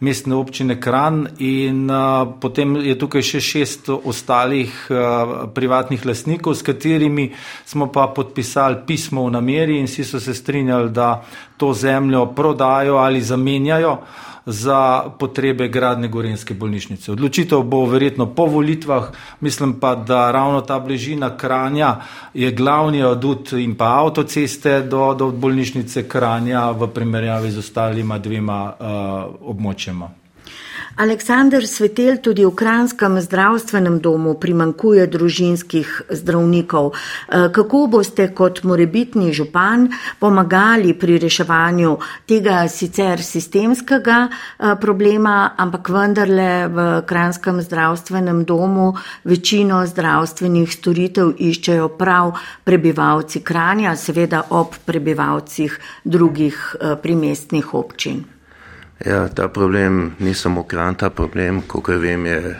mestne občine Kran in uh, potem je tukaj še šest ostalih uh, privatnih lasnikov, s katerimi smo pa podpisali pismo v nameri in vsi so se strinjali, da to zemljo prodajo ali zamenjajo za potrebe gradne gorenske bolnišnice. Odločitev bo verjetno po volitvah, mislim pa, da ravno ta bližina Kranja je glavni adut in pa avtoceste do, do bolnišnice Kranja v primerjavi z ostalima dvema uh, območjema. Aleksandr Svetel, tudi v Kranskem zdravstvenem domu primankuje družinskih zdravnikov. Eh, kako boste kot morebitni župan pomagali pri reševanju tega sicer sistemskega eh, problema, ampak vendarle v Kranskem zdravstvenem domu večino zdravstvenih storitev iščejo prav prebivalci Kranja, seveda ob prebivalcih drugih eh, primestnih občin? Ja, ta problem ni samo kran, ta problem, kot vem, je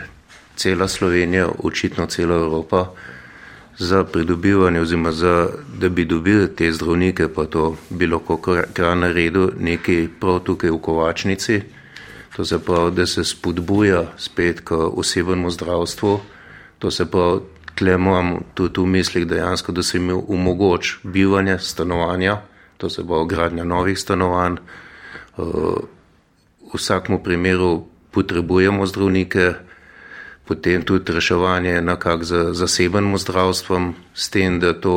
cela Slovenija, očitno cela Evropa. Za pridobivanje, oziroma za, da bi dobili te zdravnike, pa to bilo kar naredil nekaj prav tukaj v Kovačnici. To se pravi, da se spodbuja spet k osebnemu zdravstvu. To se pravi, tle imam tudi v mislih dejansko, da se jim omogoč bivanje, stanovanja, to se pravi, gradnja novih stanovanj. V vsakem primeru potrebujemo zdravnike, potem tudi reševanje nekako za zasebnim zdravstvom, s tem, da to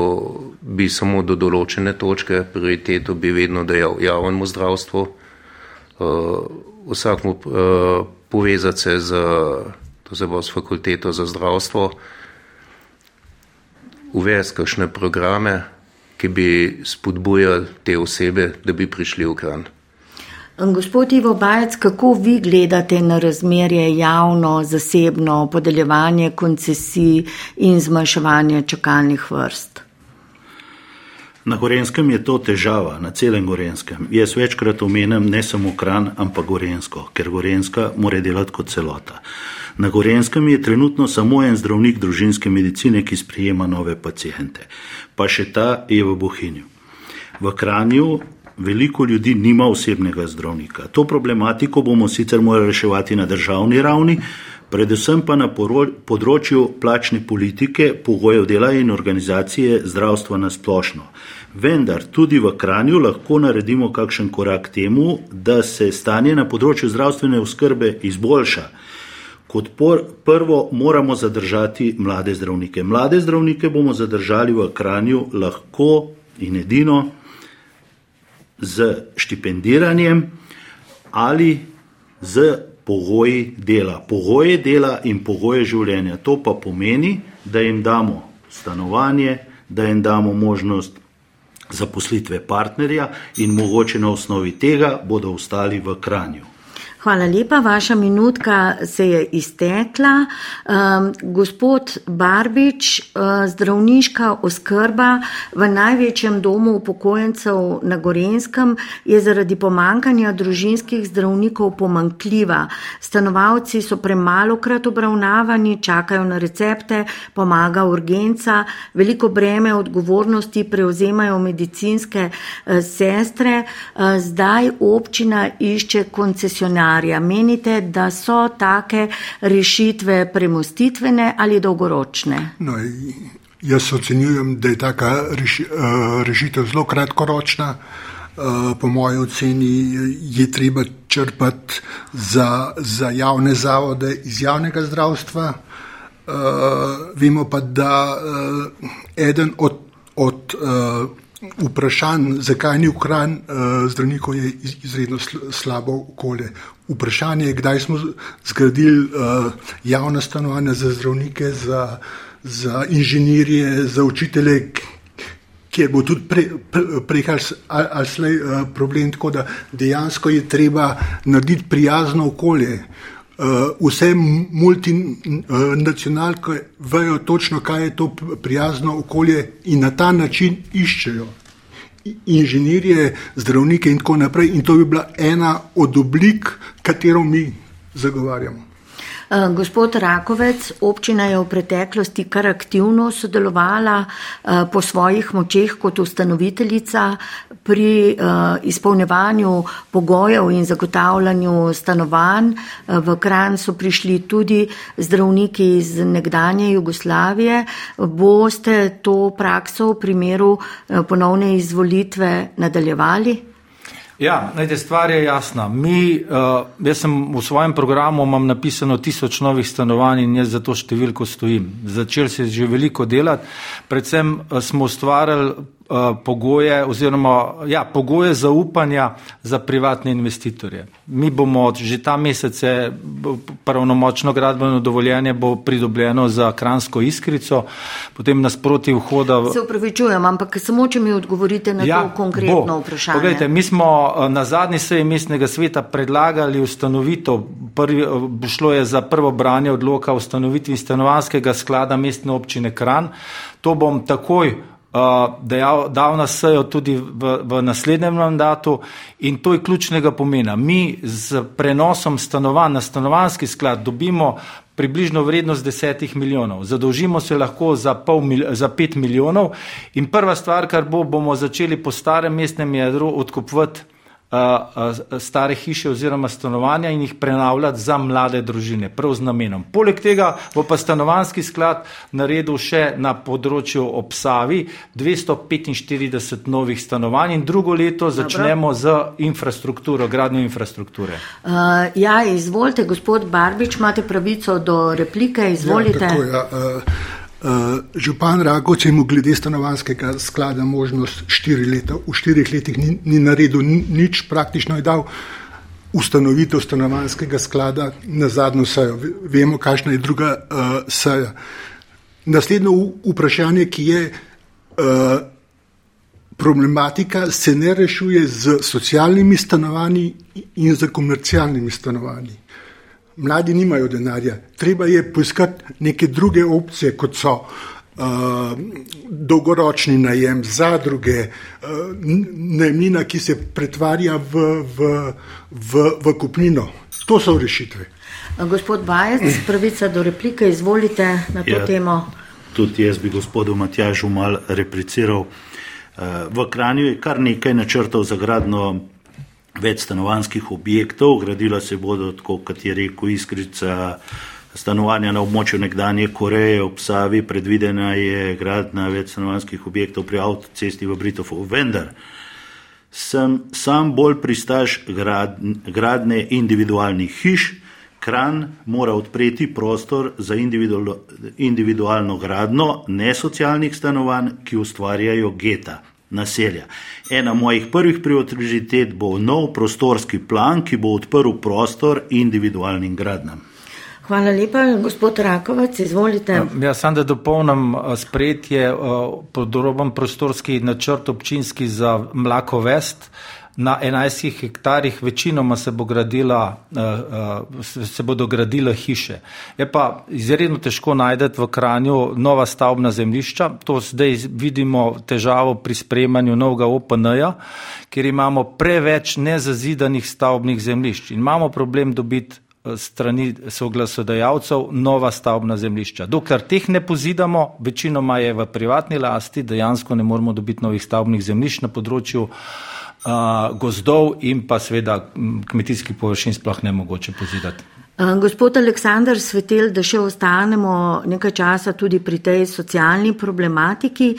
bi samo do določene točke, prioriteto bi vedno dejal javnemu zdravstvu, uh, vsakmu uh, povezati se z, se s fakulteto za zdravstvo, uvesti kakšne programe, ki bi spodbujali te osebe, da bi prišli v kran. Gospod Ivo Bajec, kako vi gledate na razmerje javno, zasebno, podeljevanje koncesij in zmanjševanje čakalnih vrst? Na Gorenskem je to težava, na celem Gorenskem. Jaz večkrat omenjam ne samo kran, ampak Gorensko, ker Gorenska mora delati kot celota. Na Gorenskem je trenutno samo en zdravnik družinske medicine, ki sprejema nove pacijente, pa še ta je v Bohinju. V Kranju veliko ljudi nima osebnega zdravnika. To problematiko bomo sicer morali reševati na državni ravni, predvsem pa na področju plačne politike, pogojev dela in organizacije zdravstva na splošno. Vendar tudi v Kranju lahko naredimo kakšen korak temu, da se stanje na področju zdravstvene oskrbe izboljša. Kot por, prvo moramo zadržati mlade zdravnike. Mlade zdravnike bomo zadržali v Kranju lahko in edino z štipendiranjem ali z pogoji dela. Pogoje dela in pogoje življenja. To pa pomeni, da jim damo stanovanje, da jim damo možnost zaposlitve partnerja in mogoče na osnovi tega bodo ostali v kranju. Hvala lepa, vaša minutka se je iztekla. Um, gospod Barbič, uh, zdravniška oskrba v največjem domu upokojencev na Gorenskem je zaradi pomankanja družinskih zdravnikov pomankljiva. Stanovalci so premalokrat obravnavani, čakajo na recepte, pomaga urgenca, veliko breme odgovornosti prevzemajo medicinske uh, sestre. Uh, zdaj občina išče koncesionar denarja. Menite, da so take rešitve premustitvene ali dolgoročne? No, jaz ocenjujem, da je taka uh, rešitev zelo kratkoročna. Uh, po moji oceni je treba črpati za, za javne zavode iz javnega zdravstva. Uh, vemo pa, da uh, eden od, od uh, vprašanj, zakaj ni ukran uh, zdravnikov, je izredno slabo okolje. Vprašanje je, kdaj smo zgradili uh, javna stanovanja za zdravnike, za, za inženirje, za učitelje, kjer bo tudi prej ali, ali slej uh, problem. Tako da dejansko je treba narediti prijazno okolje. Uh, vse multinacionalke vejo točno, kaj je to prijazno okolje in na ta način iščejo inženirje, zdravnike in tako naprej. In to bi bila ena od oblik, katero mi zagovarjamo. Eh, gospod Rakovec, občina je v preteklosti kar aktivno sodelovala eh, po svojih močeh kot ustanoviteljica pri eh, izpolnevanju pogojev in zagotavljanju stanovanj. V Kran so prišli tudi zdravniki iz nekdanje Jugoslavije. Boste to prakso v primeru ponovne izvolitve nadaljevali? Ja, najte, stvar je jasna. Mi, uh, jaz sem v svojem programu imam napisano tisoč novih stanovanj in jaz za to številko stojim. Začel se je že veliko delati, predvsem uh, smo ustvarjali uh, pogoje oziroma ja, pogoje zaupanja za privatne investitorje. Mi bomo že ta mesec pravnomočno gradbeno dovoljenje bo pridobljeno za kransko iskrico, potem nasproti vhoda. V... Se upravičujem, ampak samo če mi odgovorite na ja, to konkretno bo. vprašanje. Poglejte, mi smo na zadnji seji mestnega sveta predlagali ustanovitev, prvi, šlo je za prvo branje odloka o ustanovitvi stanovanskega sklada mestne občine Kran. To bom takoj dejal, dal na sejo tudi v, v naslednjem mandatu in to je ključnega pomena. Mi z prenosom stanovanj na stanovanski sklad dobimo približno vrednost desetih milijonov. Zadolžimo se lahko za, pol, za pet milijonov in prva stvar, kar bo, bomo začeli po starem mestnem jedru odkupovati stare hiše oziroma stanovanja in jih prenavljati za mlade družine, prav z namenom. Poleg tega bo pa stanovanski sklad naredil še na področju obsavi 245 novih stanovanj in drugo leto začnemo z infrastrukturo, gradnjo infrastrukture. Uh, ja, izvolite, gospod Barbič, imate pravico do replike, izvolite. Ja, tako, ja, uh... Uh, župan Ragoč je mu glede stanovanskega sklada možnost štiri leta. V štirih letih ni, ni naredil nič, praktično je dal ustanovitev stanovanskega sklada na zadnjo sejo. Vemo, kakšna je druga uh, seja. Naslednjo vprašanje, ki je uh, problematika, se ne rešuje z socialnimi stanovanji in z komercialnimi stanovanji mladi nimajo denarja. Treba je poiskati neke druge opcije, kot so uh, dolgoročni najem, zadruge, uh, najemnina, ki se pretvarja v, v, v, v kupnino. To so rešitve. Gospod Bajec, pravica do replike, izvolite na to ja, temo. Tudi jaz bi gospodu Matjažu mal repliciral. Uh, v Kranju je kar nekaj načrtov za gradno več stanovanskih objektov, gradila se bodo, kot je rekel Iskrica, stanovanja na območju nekdanje Koreje, ob Savi, predvidena je gradna več stanovanskih objektov pri avtocesti v Britofu. Vendar sem sam bolj pristaš grad, gradne individualnih hiš, Kran mora odpreti prostor za individual, individualno gradno nesocialnih stanovanj, ki ustvarjajo geta naselja. Ena mojih prvih prioritet bo nov prostorski plan, ki bo odprl prostor individualnim gradnam. Hvala lepa, gospod Rakovac, izvolite. Ja, sam da dopolnim sprejetje podroben prostorski načrt občinski za Mlako Vest na 11 hektarjih večinoma se, bo gradila, eh, eh, se bodo gradile hiše. Je pa izredno težko najdeti v Kranju nova stavbna zemljišča. To zdaj vidimo težavo pri sprejemanju novega OPN-ja, ker imamo preveč nezazidanih stavbnih zemljišč in imamo problem dobiti eh, strani soglasodajalcev nova stavbna zemljišča. Dokler teh ne pozidamo, večinoma je v privatni lasti, dejansko ne moremo dobiti novih stavbnih zemljišč na področju uh, gozdov in pa seveda kmetijskih površin sploh ne mogoče pozidati. Eh, gospod Aleksandr Svetel, da še ostanemo nekaj časa tudi pri tej socialni problematiki,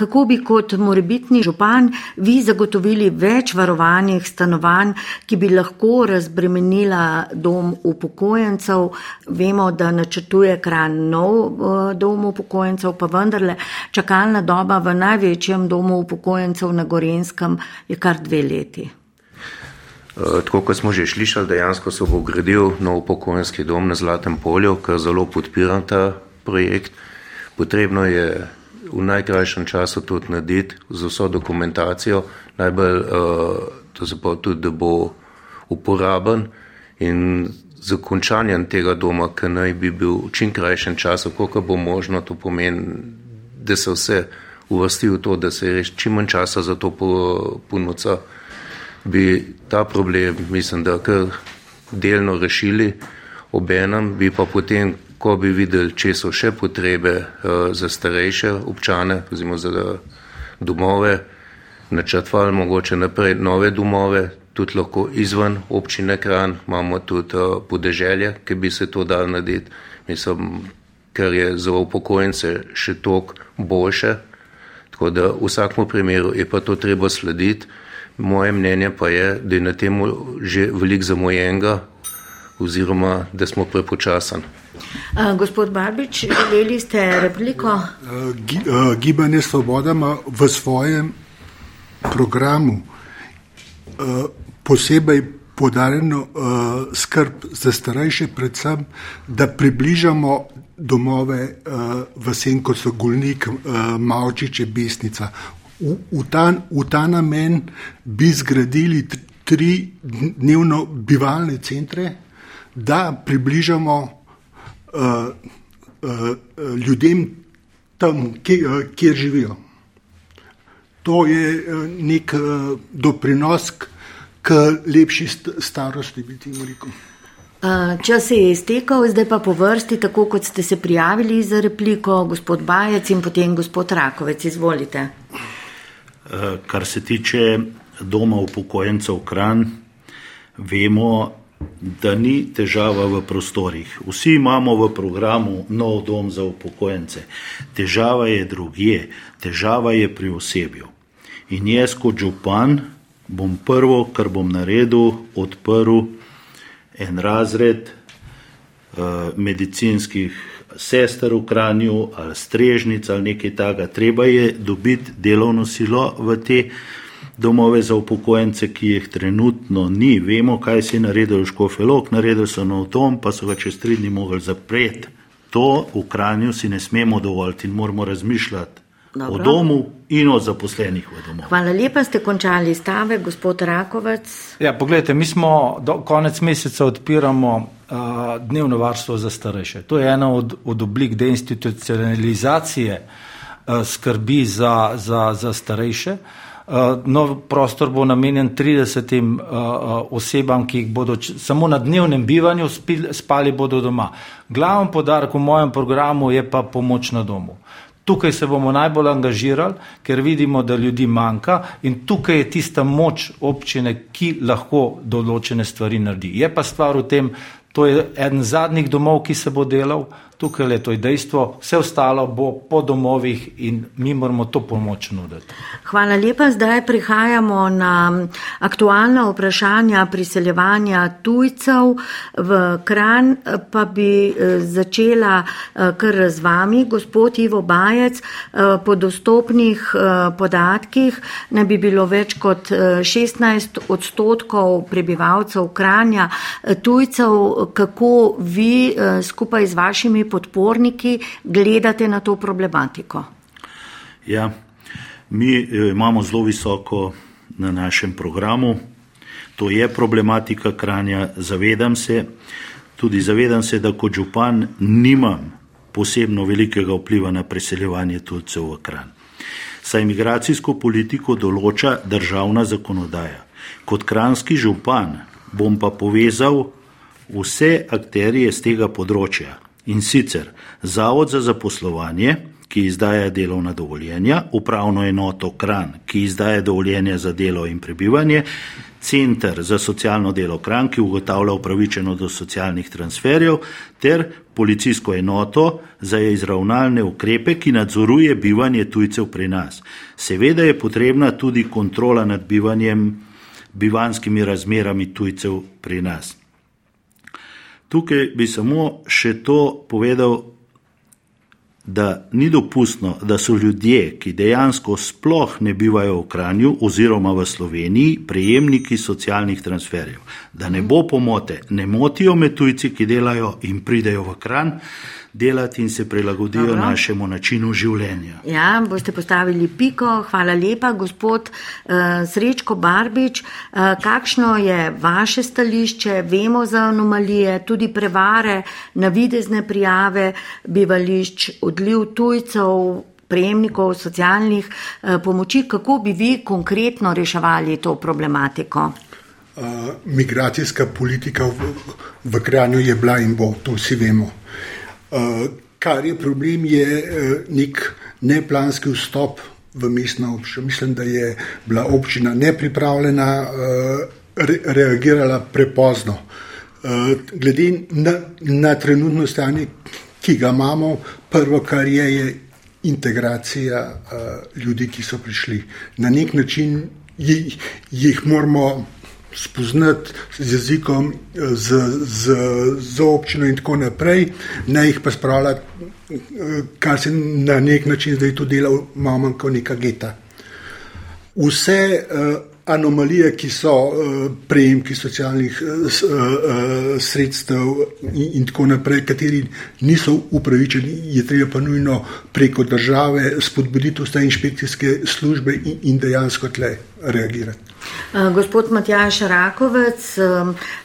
kako bi kot morebitni župan vi zagotovili več varovanih stanovanj, ki bi lahko razbremenila dom upokojencev. Vemo, da načrtuje kran nov eh, dom upokojencev, pa vendarle čakalna doba v največjem domu upokojencev na Gorenskem je kar dve leti. Eh, tako kot smo že slišali, dejansko se bo gradil nov pokojninski dom na Zlatem polju, kar zelo podpiram ta projekt. Potrebno je v najkrajšem času tudi narediti z vso dokumentacijo, najbolj uh, tudi, da bo uporaben in z končanjem tega doma, ki naj bi bil v čim krajšem času, koliko bo možno, to pomeni, da se vse uvrsti v to, da se je čim manj časa za to ponuca. Po bi ta problem, mislim, da kar delno rešili, obenem bi pa potem, ko bi videli, če so še potrebe uh, za starejše občane, oziroma za domove, načrtvali mogoče naprej nove domove, tudi lahko izven občine Kran, imamo tudi uh, podeželje, ki bi se to dal narediti, mislim, ker je za upokojence še tok boljše, tako da v vsakem primeru je pa to treba slediti. Moje mnenje pa je, da je na tem že veliko zamojenega, oziroma da smo prepočasni. Uh, gospod Barbič, želeli ste repliko? Uh, gi, uh, Gibanje Svoboda ima v svojem programu posebej podarjeno skrb za starejše, predvsem, da približamo domove v sen, kot so Gulnik, uh, Mavčiče, Besnica. V, v, ta, v ta namen bi zgradili tri dnevno bivalne centre, da približamo uh, uh, ljudem tam, kjer, uh, kjer živijo. To je uh, nek uh, doprinos k, k lepši starosti, bi ti rekel. Čas se je iztekel, zdaj pa po vrsti, tako kot ste se prijavili za repliko, gospod Bajec in potem gospod Rakovec. Izvolite. Kar se tiče doma upokojencev Kran, vemo, da ni težava v prostorih. Vsi imamo v programu nov dom za upokojence. Težava je drugje, težava je pri osebju. In jaz kot župan bom prvo, kar bom naredil, odprl en razred uh, medicinskih sester v Kranju ali strežnic ali nekaj takega. Treba je dobiti delovno silo v te domove za upokojence, ki jih trenutno ni. Vemo, kaj si naredil Škofelok, naredil so nov dom, pa so ga čez tri dni mogli zapreti. To v Kranju si ne smemo dovoliti in moramo razmišljati Dobro. o domu in o zaposlenih v domu. Hvala lepa, ste končali stave, gospod Rakovec. Ja, pogledajte, mi smo do konec meseca odpiramo dnevno varstvo za starejše. To je ena od, od oblik deinstitucionalizacije skrbi za, za, za starejše. Nov prostor bo namenjen 30 uh, uh, osebam, ki bodo samo na dnevnem bivanju spili, spali bodo doma. Glaven podarek v mojem programu je pa pomoč na domu. Tukaj se bomo najbolj angažirali, ker vidimo, da ljudi manjka in tukaj je tista moč občine, ki lahko določene stvari naredi. Je pa stvar v tem, to je eden zadnjih domov, ki se bo delal, tukaj je to dejstvo, vse ostalo bo po domovih in mi moramo to pomoč nuditi. Hvala lepa. Zdaj prihajamo na aktualna vprašanja priseljevanja tujcev v Kran, pa bi eh, začela eh, kar z vami, gospod Ivo Bajec. Eh, po dostopnih podatkih ne bi bilo več kot 16 odstotkov prebivalcev Kranja tujcev, kako vi skupaj z vašimi podporniki gledate na to problematiko? Ja, mi eh, imamo zelo visoko na našem programu. To je problematika kranja, zavedam se, tudi zavedam se, da kot župan nimam posebno velikega vpliva na preseljevanje tujcev v kran. Saj imigracijsko politiko določa državna zakonodaja. Kot kranski župan bom pa povezal vse akterije z tega področja, in sicer Zavod za zaposlovanje, ki izdaja delovna dovoljenja, upravno enoto Kran, ki izdaja dovoljenja za delo in prebivanje, Center za socialno delo Kran, ki ugotavlja upravičeno do socialnih transferjev, ter policijsko enoto za izravnalne ukrepe, ki nadzoruje bivanje tujcev pri nas. Seveda je potrebna tudi kontrola nad bivanjem, bivanskimi razmerami tujcev pri nas. Tukaj bi samo še to povedal, da ni dopustno, da so ljudje, ki dejansko sploh ne bivajo v Kranju oziroma v Sloveniji, prejemniki socialnih transferjev. Da ne bo pomote, ne motijo me tujci, ki delajo in pridejo v Kranj delati in se prilagodijo Dobro. našemu načinu življenja. Ja, boste postavili piko. Hvala lepa, gospod uh, Srečko Barbič. Uh, kakšno je vaše stališče? Vemo za anomalije, tudi prevare, navidezne prijave, bivališč, odliv tujcev. Prejemnikov socialnih eh, pomoči, kako bi vi konkretno reševali to problematiko? Uh, migracijska politika v, v Kranju je bila in bo, to vsi vemo. Kar je problem, je uh, nek neplanski vstop v mestno občino. Mislim, da je bila občina nepripravljena, uh, re, reagirala prepozno. Uh, glede na, na trenutno stanje, ki ga imamo, prvo, kar je, je integracija ljudi, ki so prišli. Na nek način jih, jih moramo spoznati z jezikom, z, z, z občino in tako naprej, ne jih pa spravljati, kar se na nek način zdaj tudi dela, malo kot neka geta. Vse uh, anomalije, ki so uh, prejemki socialnih uh, uh, sredstev in, in tako naprej, kateri niso upravičeni, je treba pa nujno preko države spodbuditi vse inšpekcijske službe in, in dejansko tle reagirati. Eh, gospod Matjaš Rakovec,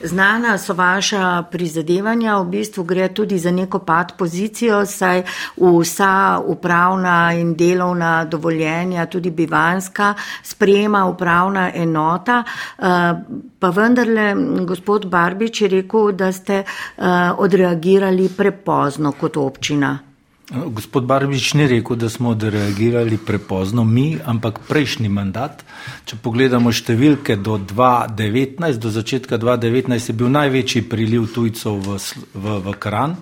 znana so vaša prizadevanja, v bistvu gre tudi za neko pad pozicijo, saj vsa upravna in delovna dovoljenja, tudi bivanska, sprejema upravna enota. Eh, pa vendarle, gospod Barbič je rekel, da ste eh, odreagirali prepozno kot občina. Gospod Barbič ni rekel, da smo odreagirali prepozno mi, ampak prejšnji mandat. Če pogledamo številke do 2019, do začetka 2019 je bil največji priliv tujcev v, v, v Kran.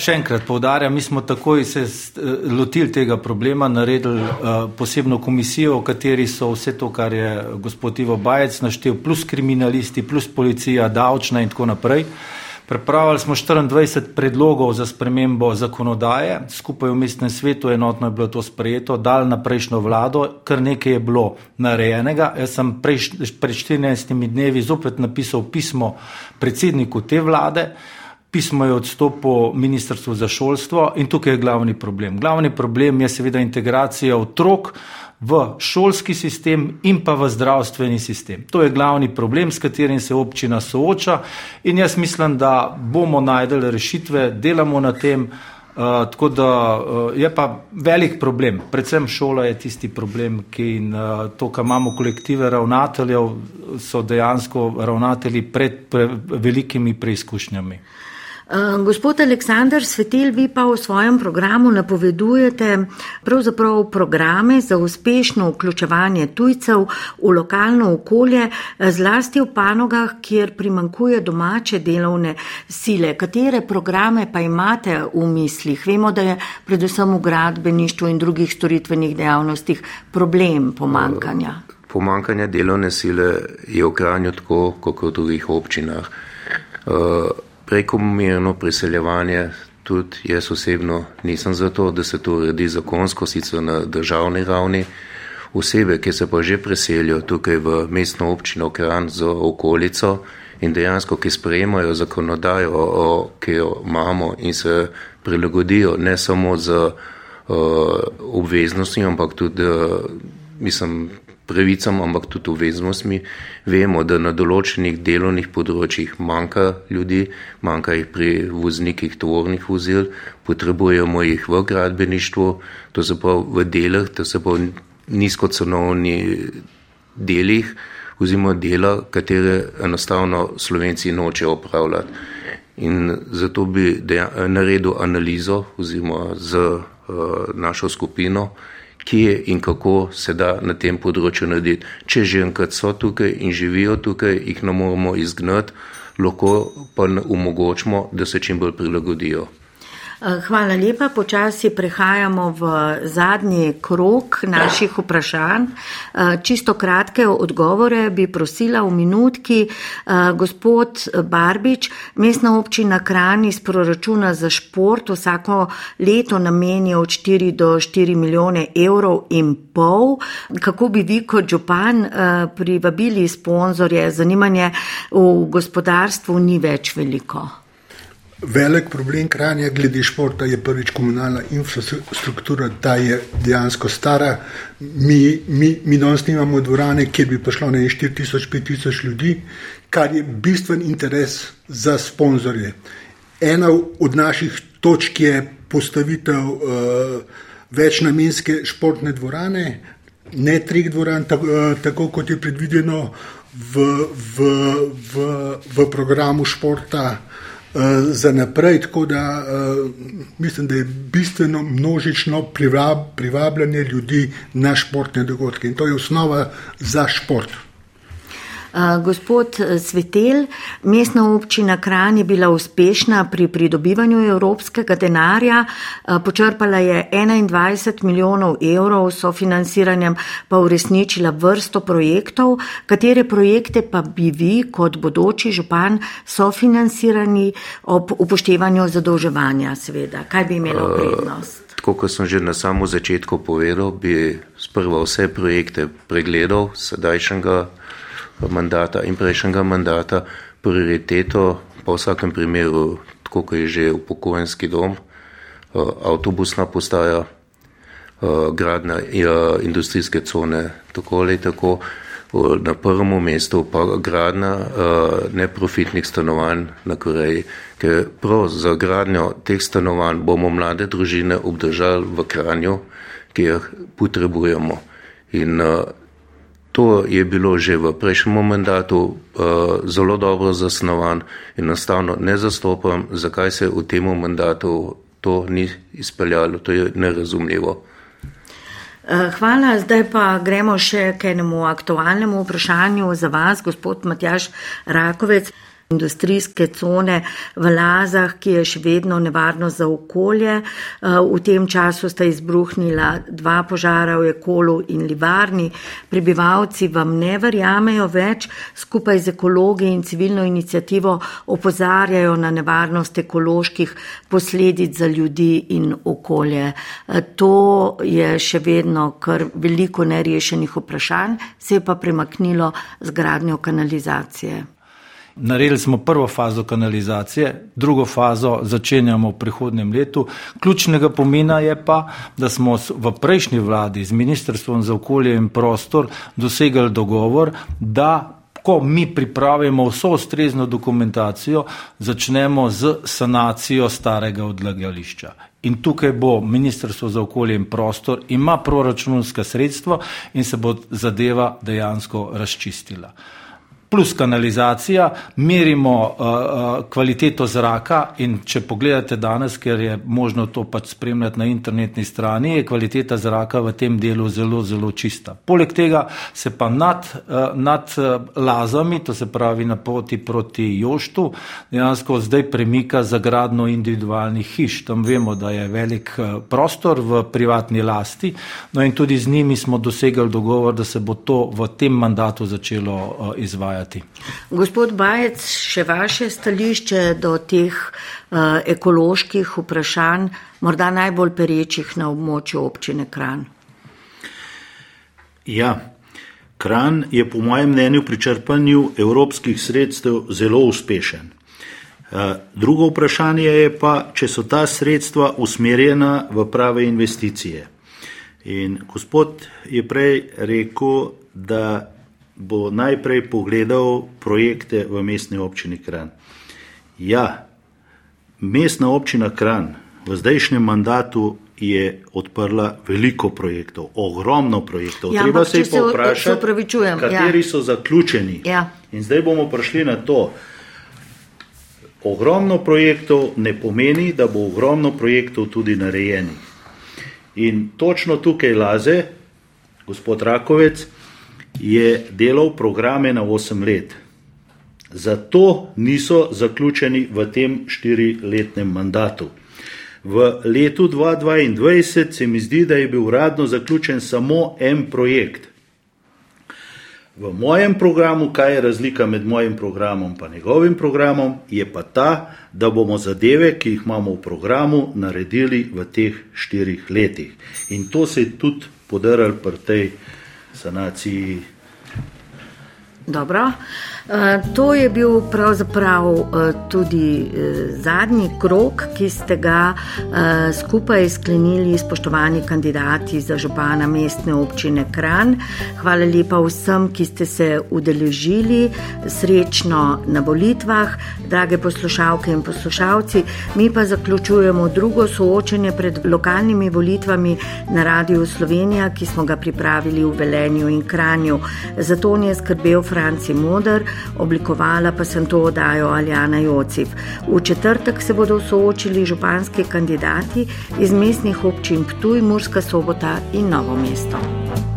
Še enkrat povdarjam, mi smo takoj se lotili tega problema, naredili uh, posebno komisijo, v kateri so vse to, kar je gospod Ivo Bajec naštel, plus kriminalisti, plus policija, davčna in tako naprej. Pripravili smo 24 predlogov za spremembo zakonodaje, skupaj v mestnem svetu enotno je bilo to sprejeto, dal na prejšnjo vlado, kar nekaj je bilo narejenega. Jaz sem prejš, pred 14 dnevi zopet napisal pismo predsedniku te vlade, pismo je odstopil Ministrstvu za šolstvo in tukaj je glavni problem. Glavni problem je seveda integracija otrok v šolski sistem in pa v zdravstveni sistem. To je glavni problem, s katerim se občina sooča in jaz mislim, da bomo najdeli rešitve, delamo na tem. Uh, tako da uh, je pa velik problem, predvsem šola je tisti problem, ki in uh, to, kar imamo kolektive ravnateljev, so dejansko ravnatelji pred pre, velikimi preizkušnjami. Eh, gospod Aleksandr Svetel, vi pa v svojem programu napovedujete pravzaprav programe za uspešno vključevanje tujcev v lokalno okolje, eh, zlasti v panogah, kjer primankuje domače delovne sile. Katere programe pa imate v mislih? Vemo, da je predvsem v gradbeništvu in drugih storitvenih dejavnostih problem pomankanja. Pomankanje delovne sile je v Kranju tako, kot v drugih občinah. Prekomerno priseljevanje, tudi jaz osebno nisem za to, da se to uredi zakonsko, sicer na državni ravni. Osebe, ki se pa že preselijo tukaj v mestno občino Kran za okolico in dejansko, ki sprejemajo zakonodajo, o, ki jo imamo in se prilagodijo ne samo z uh, obveznostmi, ampak tudi, uh, mislim, pravicam, ampak tudi obveznostmi. Vemo, da na določenih delovnih področjih manjka ljudi, manjka jih pri voznikih tovornih vozil, potrebujemo jih v gradbeništvu, to se pa v delah, to se pa v nizkocenovni delih, oziroma dela, katere enostavno slovenci nočejo opravljati. In zato bi naredil analizo oziroma z uh, našo skupino, kje in kako se da na tem področju narediti. Če že enkrat so tukaj in živijo tukaj, jih ne moramo izgnati, lahko pa omogočimo, da se čim bolj prilagodijo. Eh, hvala lepa. Počasi prehajamo v zadnji krok naših vprašanj. Eh, čisto kratke odgovore bi prosila v minutki. Eh, gospod Barbič, mestna občina Krani iz proračuna za šport vsako leto nameni od 4 do 4 milijone evrov in pol. Kako bi vi kot župan privabili sponzorje? Zanimanje v gospodarstvu ni več veliko. Velik problem kranja glede športa je prvič komunalna infrastruktura, ta je dejansko stara. Mi, mi, mi danes nimamo dvorane, kjer bi prišlo na 4000-5000 ljudi, kar je bistven interes za sponzorje. Ena od naših točk je postavitev uh, večnamenske športne dvorane, ne treh dvoran, tako, uh, tako kot je predvideno v, v, v, v programu športa. Eh, za naprej, tako da uh, mislim, da je bistveno množično privab, privabljanje ljudi na športne dogodke in to je osnova za šport. Gospod Svetel, mestna občina Kran je bila uspešna pri pridobivanju evropskega denarja, počrpala je 21 milijonov evrov, sofinanciranjem pa uresničila vrsto projektov. Katere projekte pa bi vi kot bodoči župan sofinancirani ob upoštevanju zadolževanja, seveda? Kaj bi imelo prednost? Uh, tako kot sem že na samo začetku povedal, bi sprva vse projekte pregledal sedajšnjega mandata in prejšnjega mandata, prioriteto pa v vsakem primeru, tako kot je že upokojenski dom, uh, avtobusna postaja, uh, gradna uh, industrijske cone, tako ali tako na prvem mestu pa gradnja uh, neprofitnih stanovanj na Koreji, ker prav za gradnjo teh stanovanj bomo mlade družine obdržali v Kranju, ki jih potrebujemo. In to je bilo že v prejšnjem mandatu uh, zelo dobro zasnovan in enostavno ne zastopam, zakaj se v tem mandatu to ni izpeljalo, to je nerazumljivo. Eh, hvala, zdaj pa gremo še k enemu aktualnemu vprašanju za vas, gospod Matjaš Rakovec industrijske cone v Lazah, ki je še vedno nevarno za okolje. Eh, v tem času sta izbruhnila dva požara v Ekolu in Livarni. Prebivalci vam ne verjamejo več, skupaj z ekologi in civilno inicijativo opozarjajo na nevarnost ekoloških posledic za ljudi in okolje. Eh, to je še vedno kar veliko nerešenih vprašanj, se je pa premaknilo z gradnjo kanalizacije. Naredili smo prvo fazo kanalizacije, drugo fazo začenjamo v prihodnem letu. Ključnega pomena je pa, da smo v prejšnji vladi z Ministrstvom za okolje in prostor dosegli dogovor, da ko mi pripravimo vso ustrezno dokumentacijo, začnemo z sanacijo starega odlagališča. In tukaj bo Ministrstvo za okolje in prostor ima proračunska sredstva in se bo zadeva dejansko razčistila plus kanalizacija, merimo uh, kvaliteto zraka in če pogledate danes, ker je možno to pač spremljati na internetni strani, je kvaliteta zraka v tem delu zelo, zelo čista. Poleg tega se pa nad, uh, nad lazami, to se pravi na poti proti Joštu, dejansko zdaj premika za gradno individualnih hiš. Tam vemo, da je velik prostor v privatni lasti, no in tudi z njimi smo dosegli dogovor, da se bo to v tem mandatu začelo uh, izvajati izvajati. Gospod Bajec, še vaše stališče do teh uh, ekoloških vprašanj, morda najbolj perečih na območju občine Kran? Ja, Kran je po mojem mnenju pri črpanju evropskih sredstev zelo uspešen. Uh, drugo vprašanje je pa, če so ta sredstva usmerjena v prave investicije. In gospod je prej rekel, da bo najprej pogledal projekte v mestni občini Kran. Ja, mestna občina Kran v zdajšnjem mandatu je odprla veliko projektov, ogromno projektov. Ja, Treba se jih povprašati, kateri ja. so zaključeni. Ja. In zdaj bomo prišli na to. Ogromno projektov ne pomeni, da bo ogromno projektov tudi narejenih. In točno tukaj laze, gospod Rakovec, je delal programe na 8 let. Zato niso zaključeni v tem štiriletnem mandatu. V letu 2022 se mi zdi, da je bil uradno zaključen samo en projekt. V mojem programu, kaj je razlika med mojim programom in njegovim programom, je pa ta, da bomo zadeve, ki jih imamo v programu, naredili v teh štirih letih. In to se je tudi podarilo pri tej sanaciji. Dobro. To je bil pravzaprav eh, tudi eh, zadnji krok, ki ste ga skupaj sklenili spoštovani kandidati za župana mestne občine Kran. Hvala lepa vsem, ki ste se udeležili, srečno na volitvah, drage poslušalke in poslušalci. Mi pa zaključujemo drugo soočenje pred lokalnimi volitvami na Radiu Slovenija, ki smo ga pripravili v Velenju in Kranju. Zato je skrbel Franci Modr oblikovala pa sem to oddajo Aljana Jociv. V četrtek se bodo soočili županski kandidati iz mestnih občin Ptuj, Murska sobota in Novo mesto.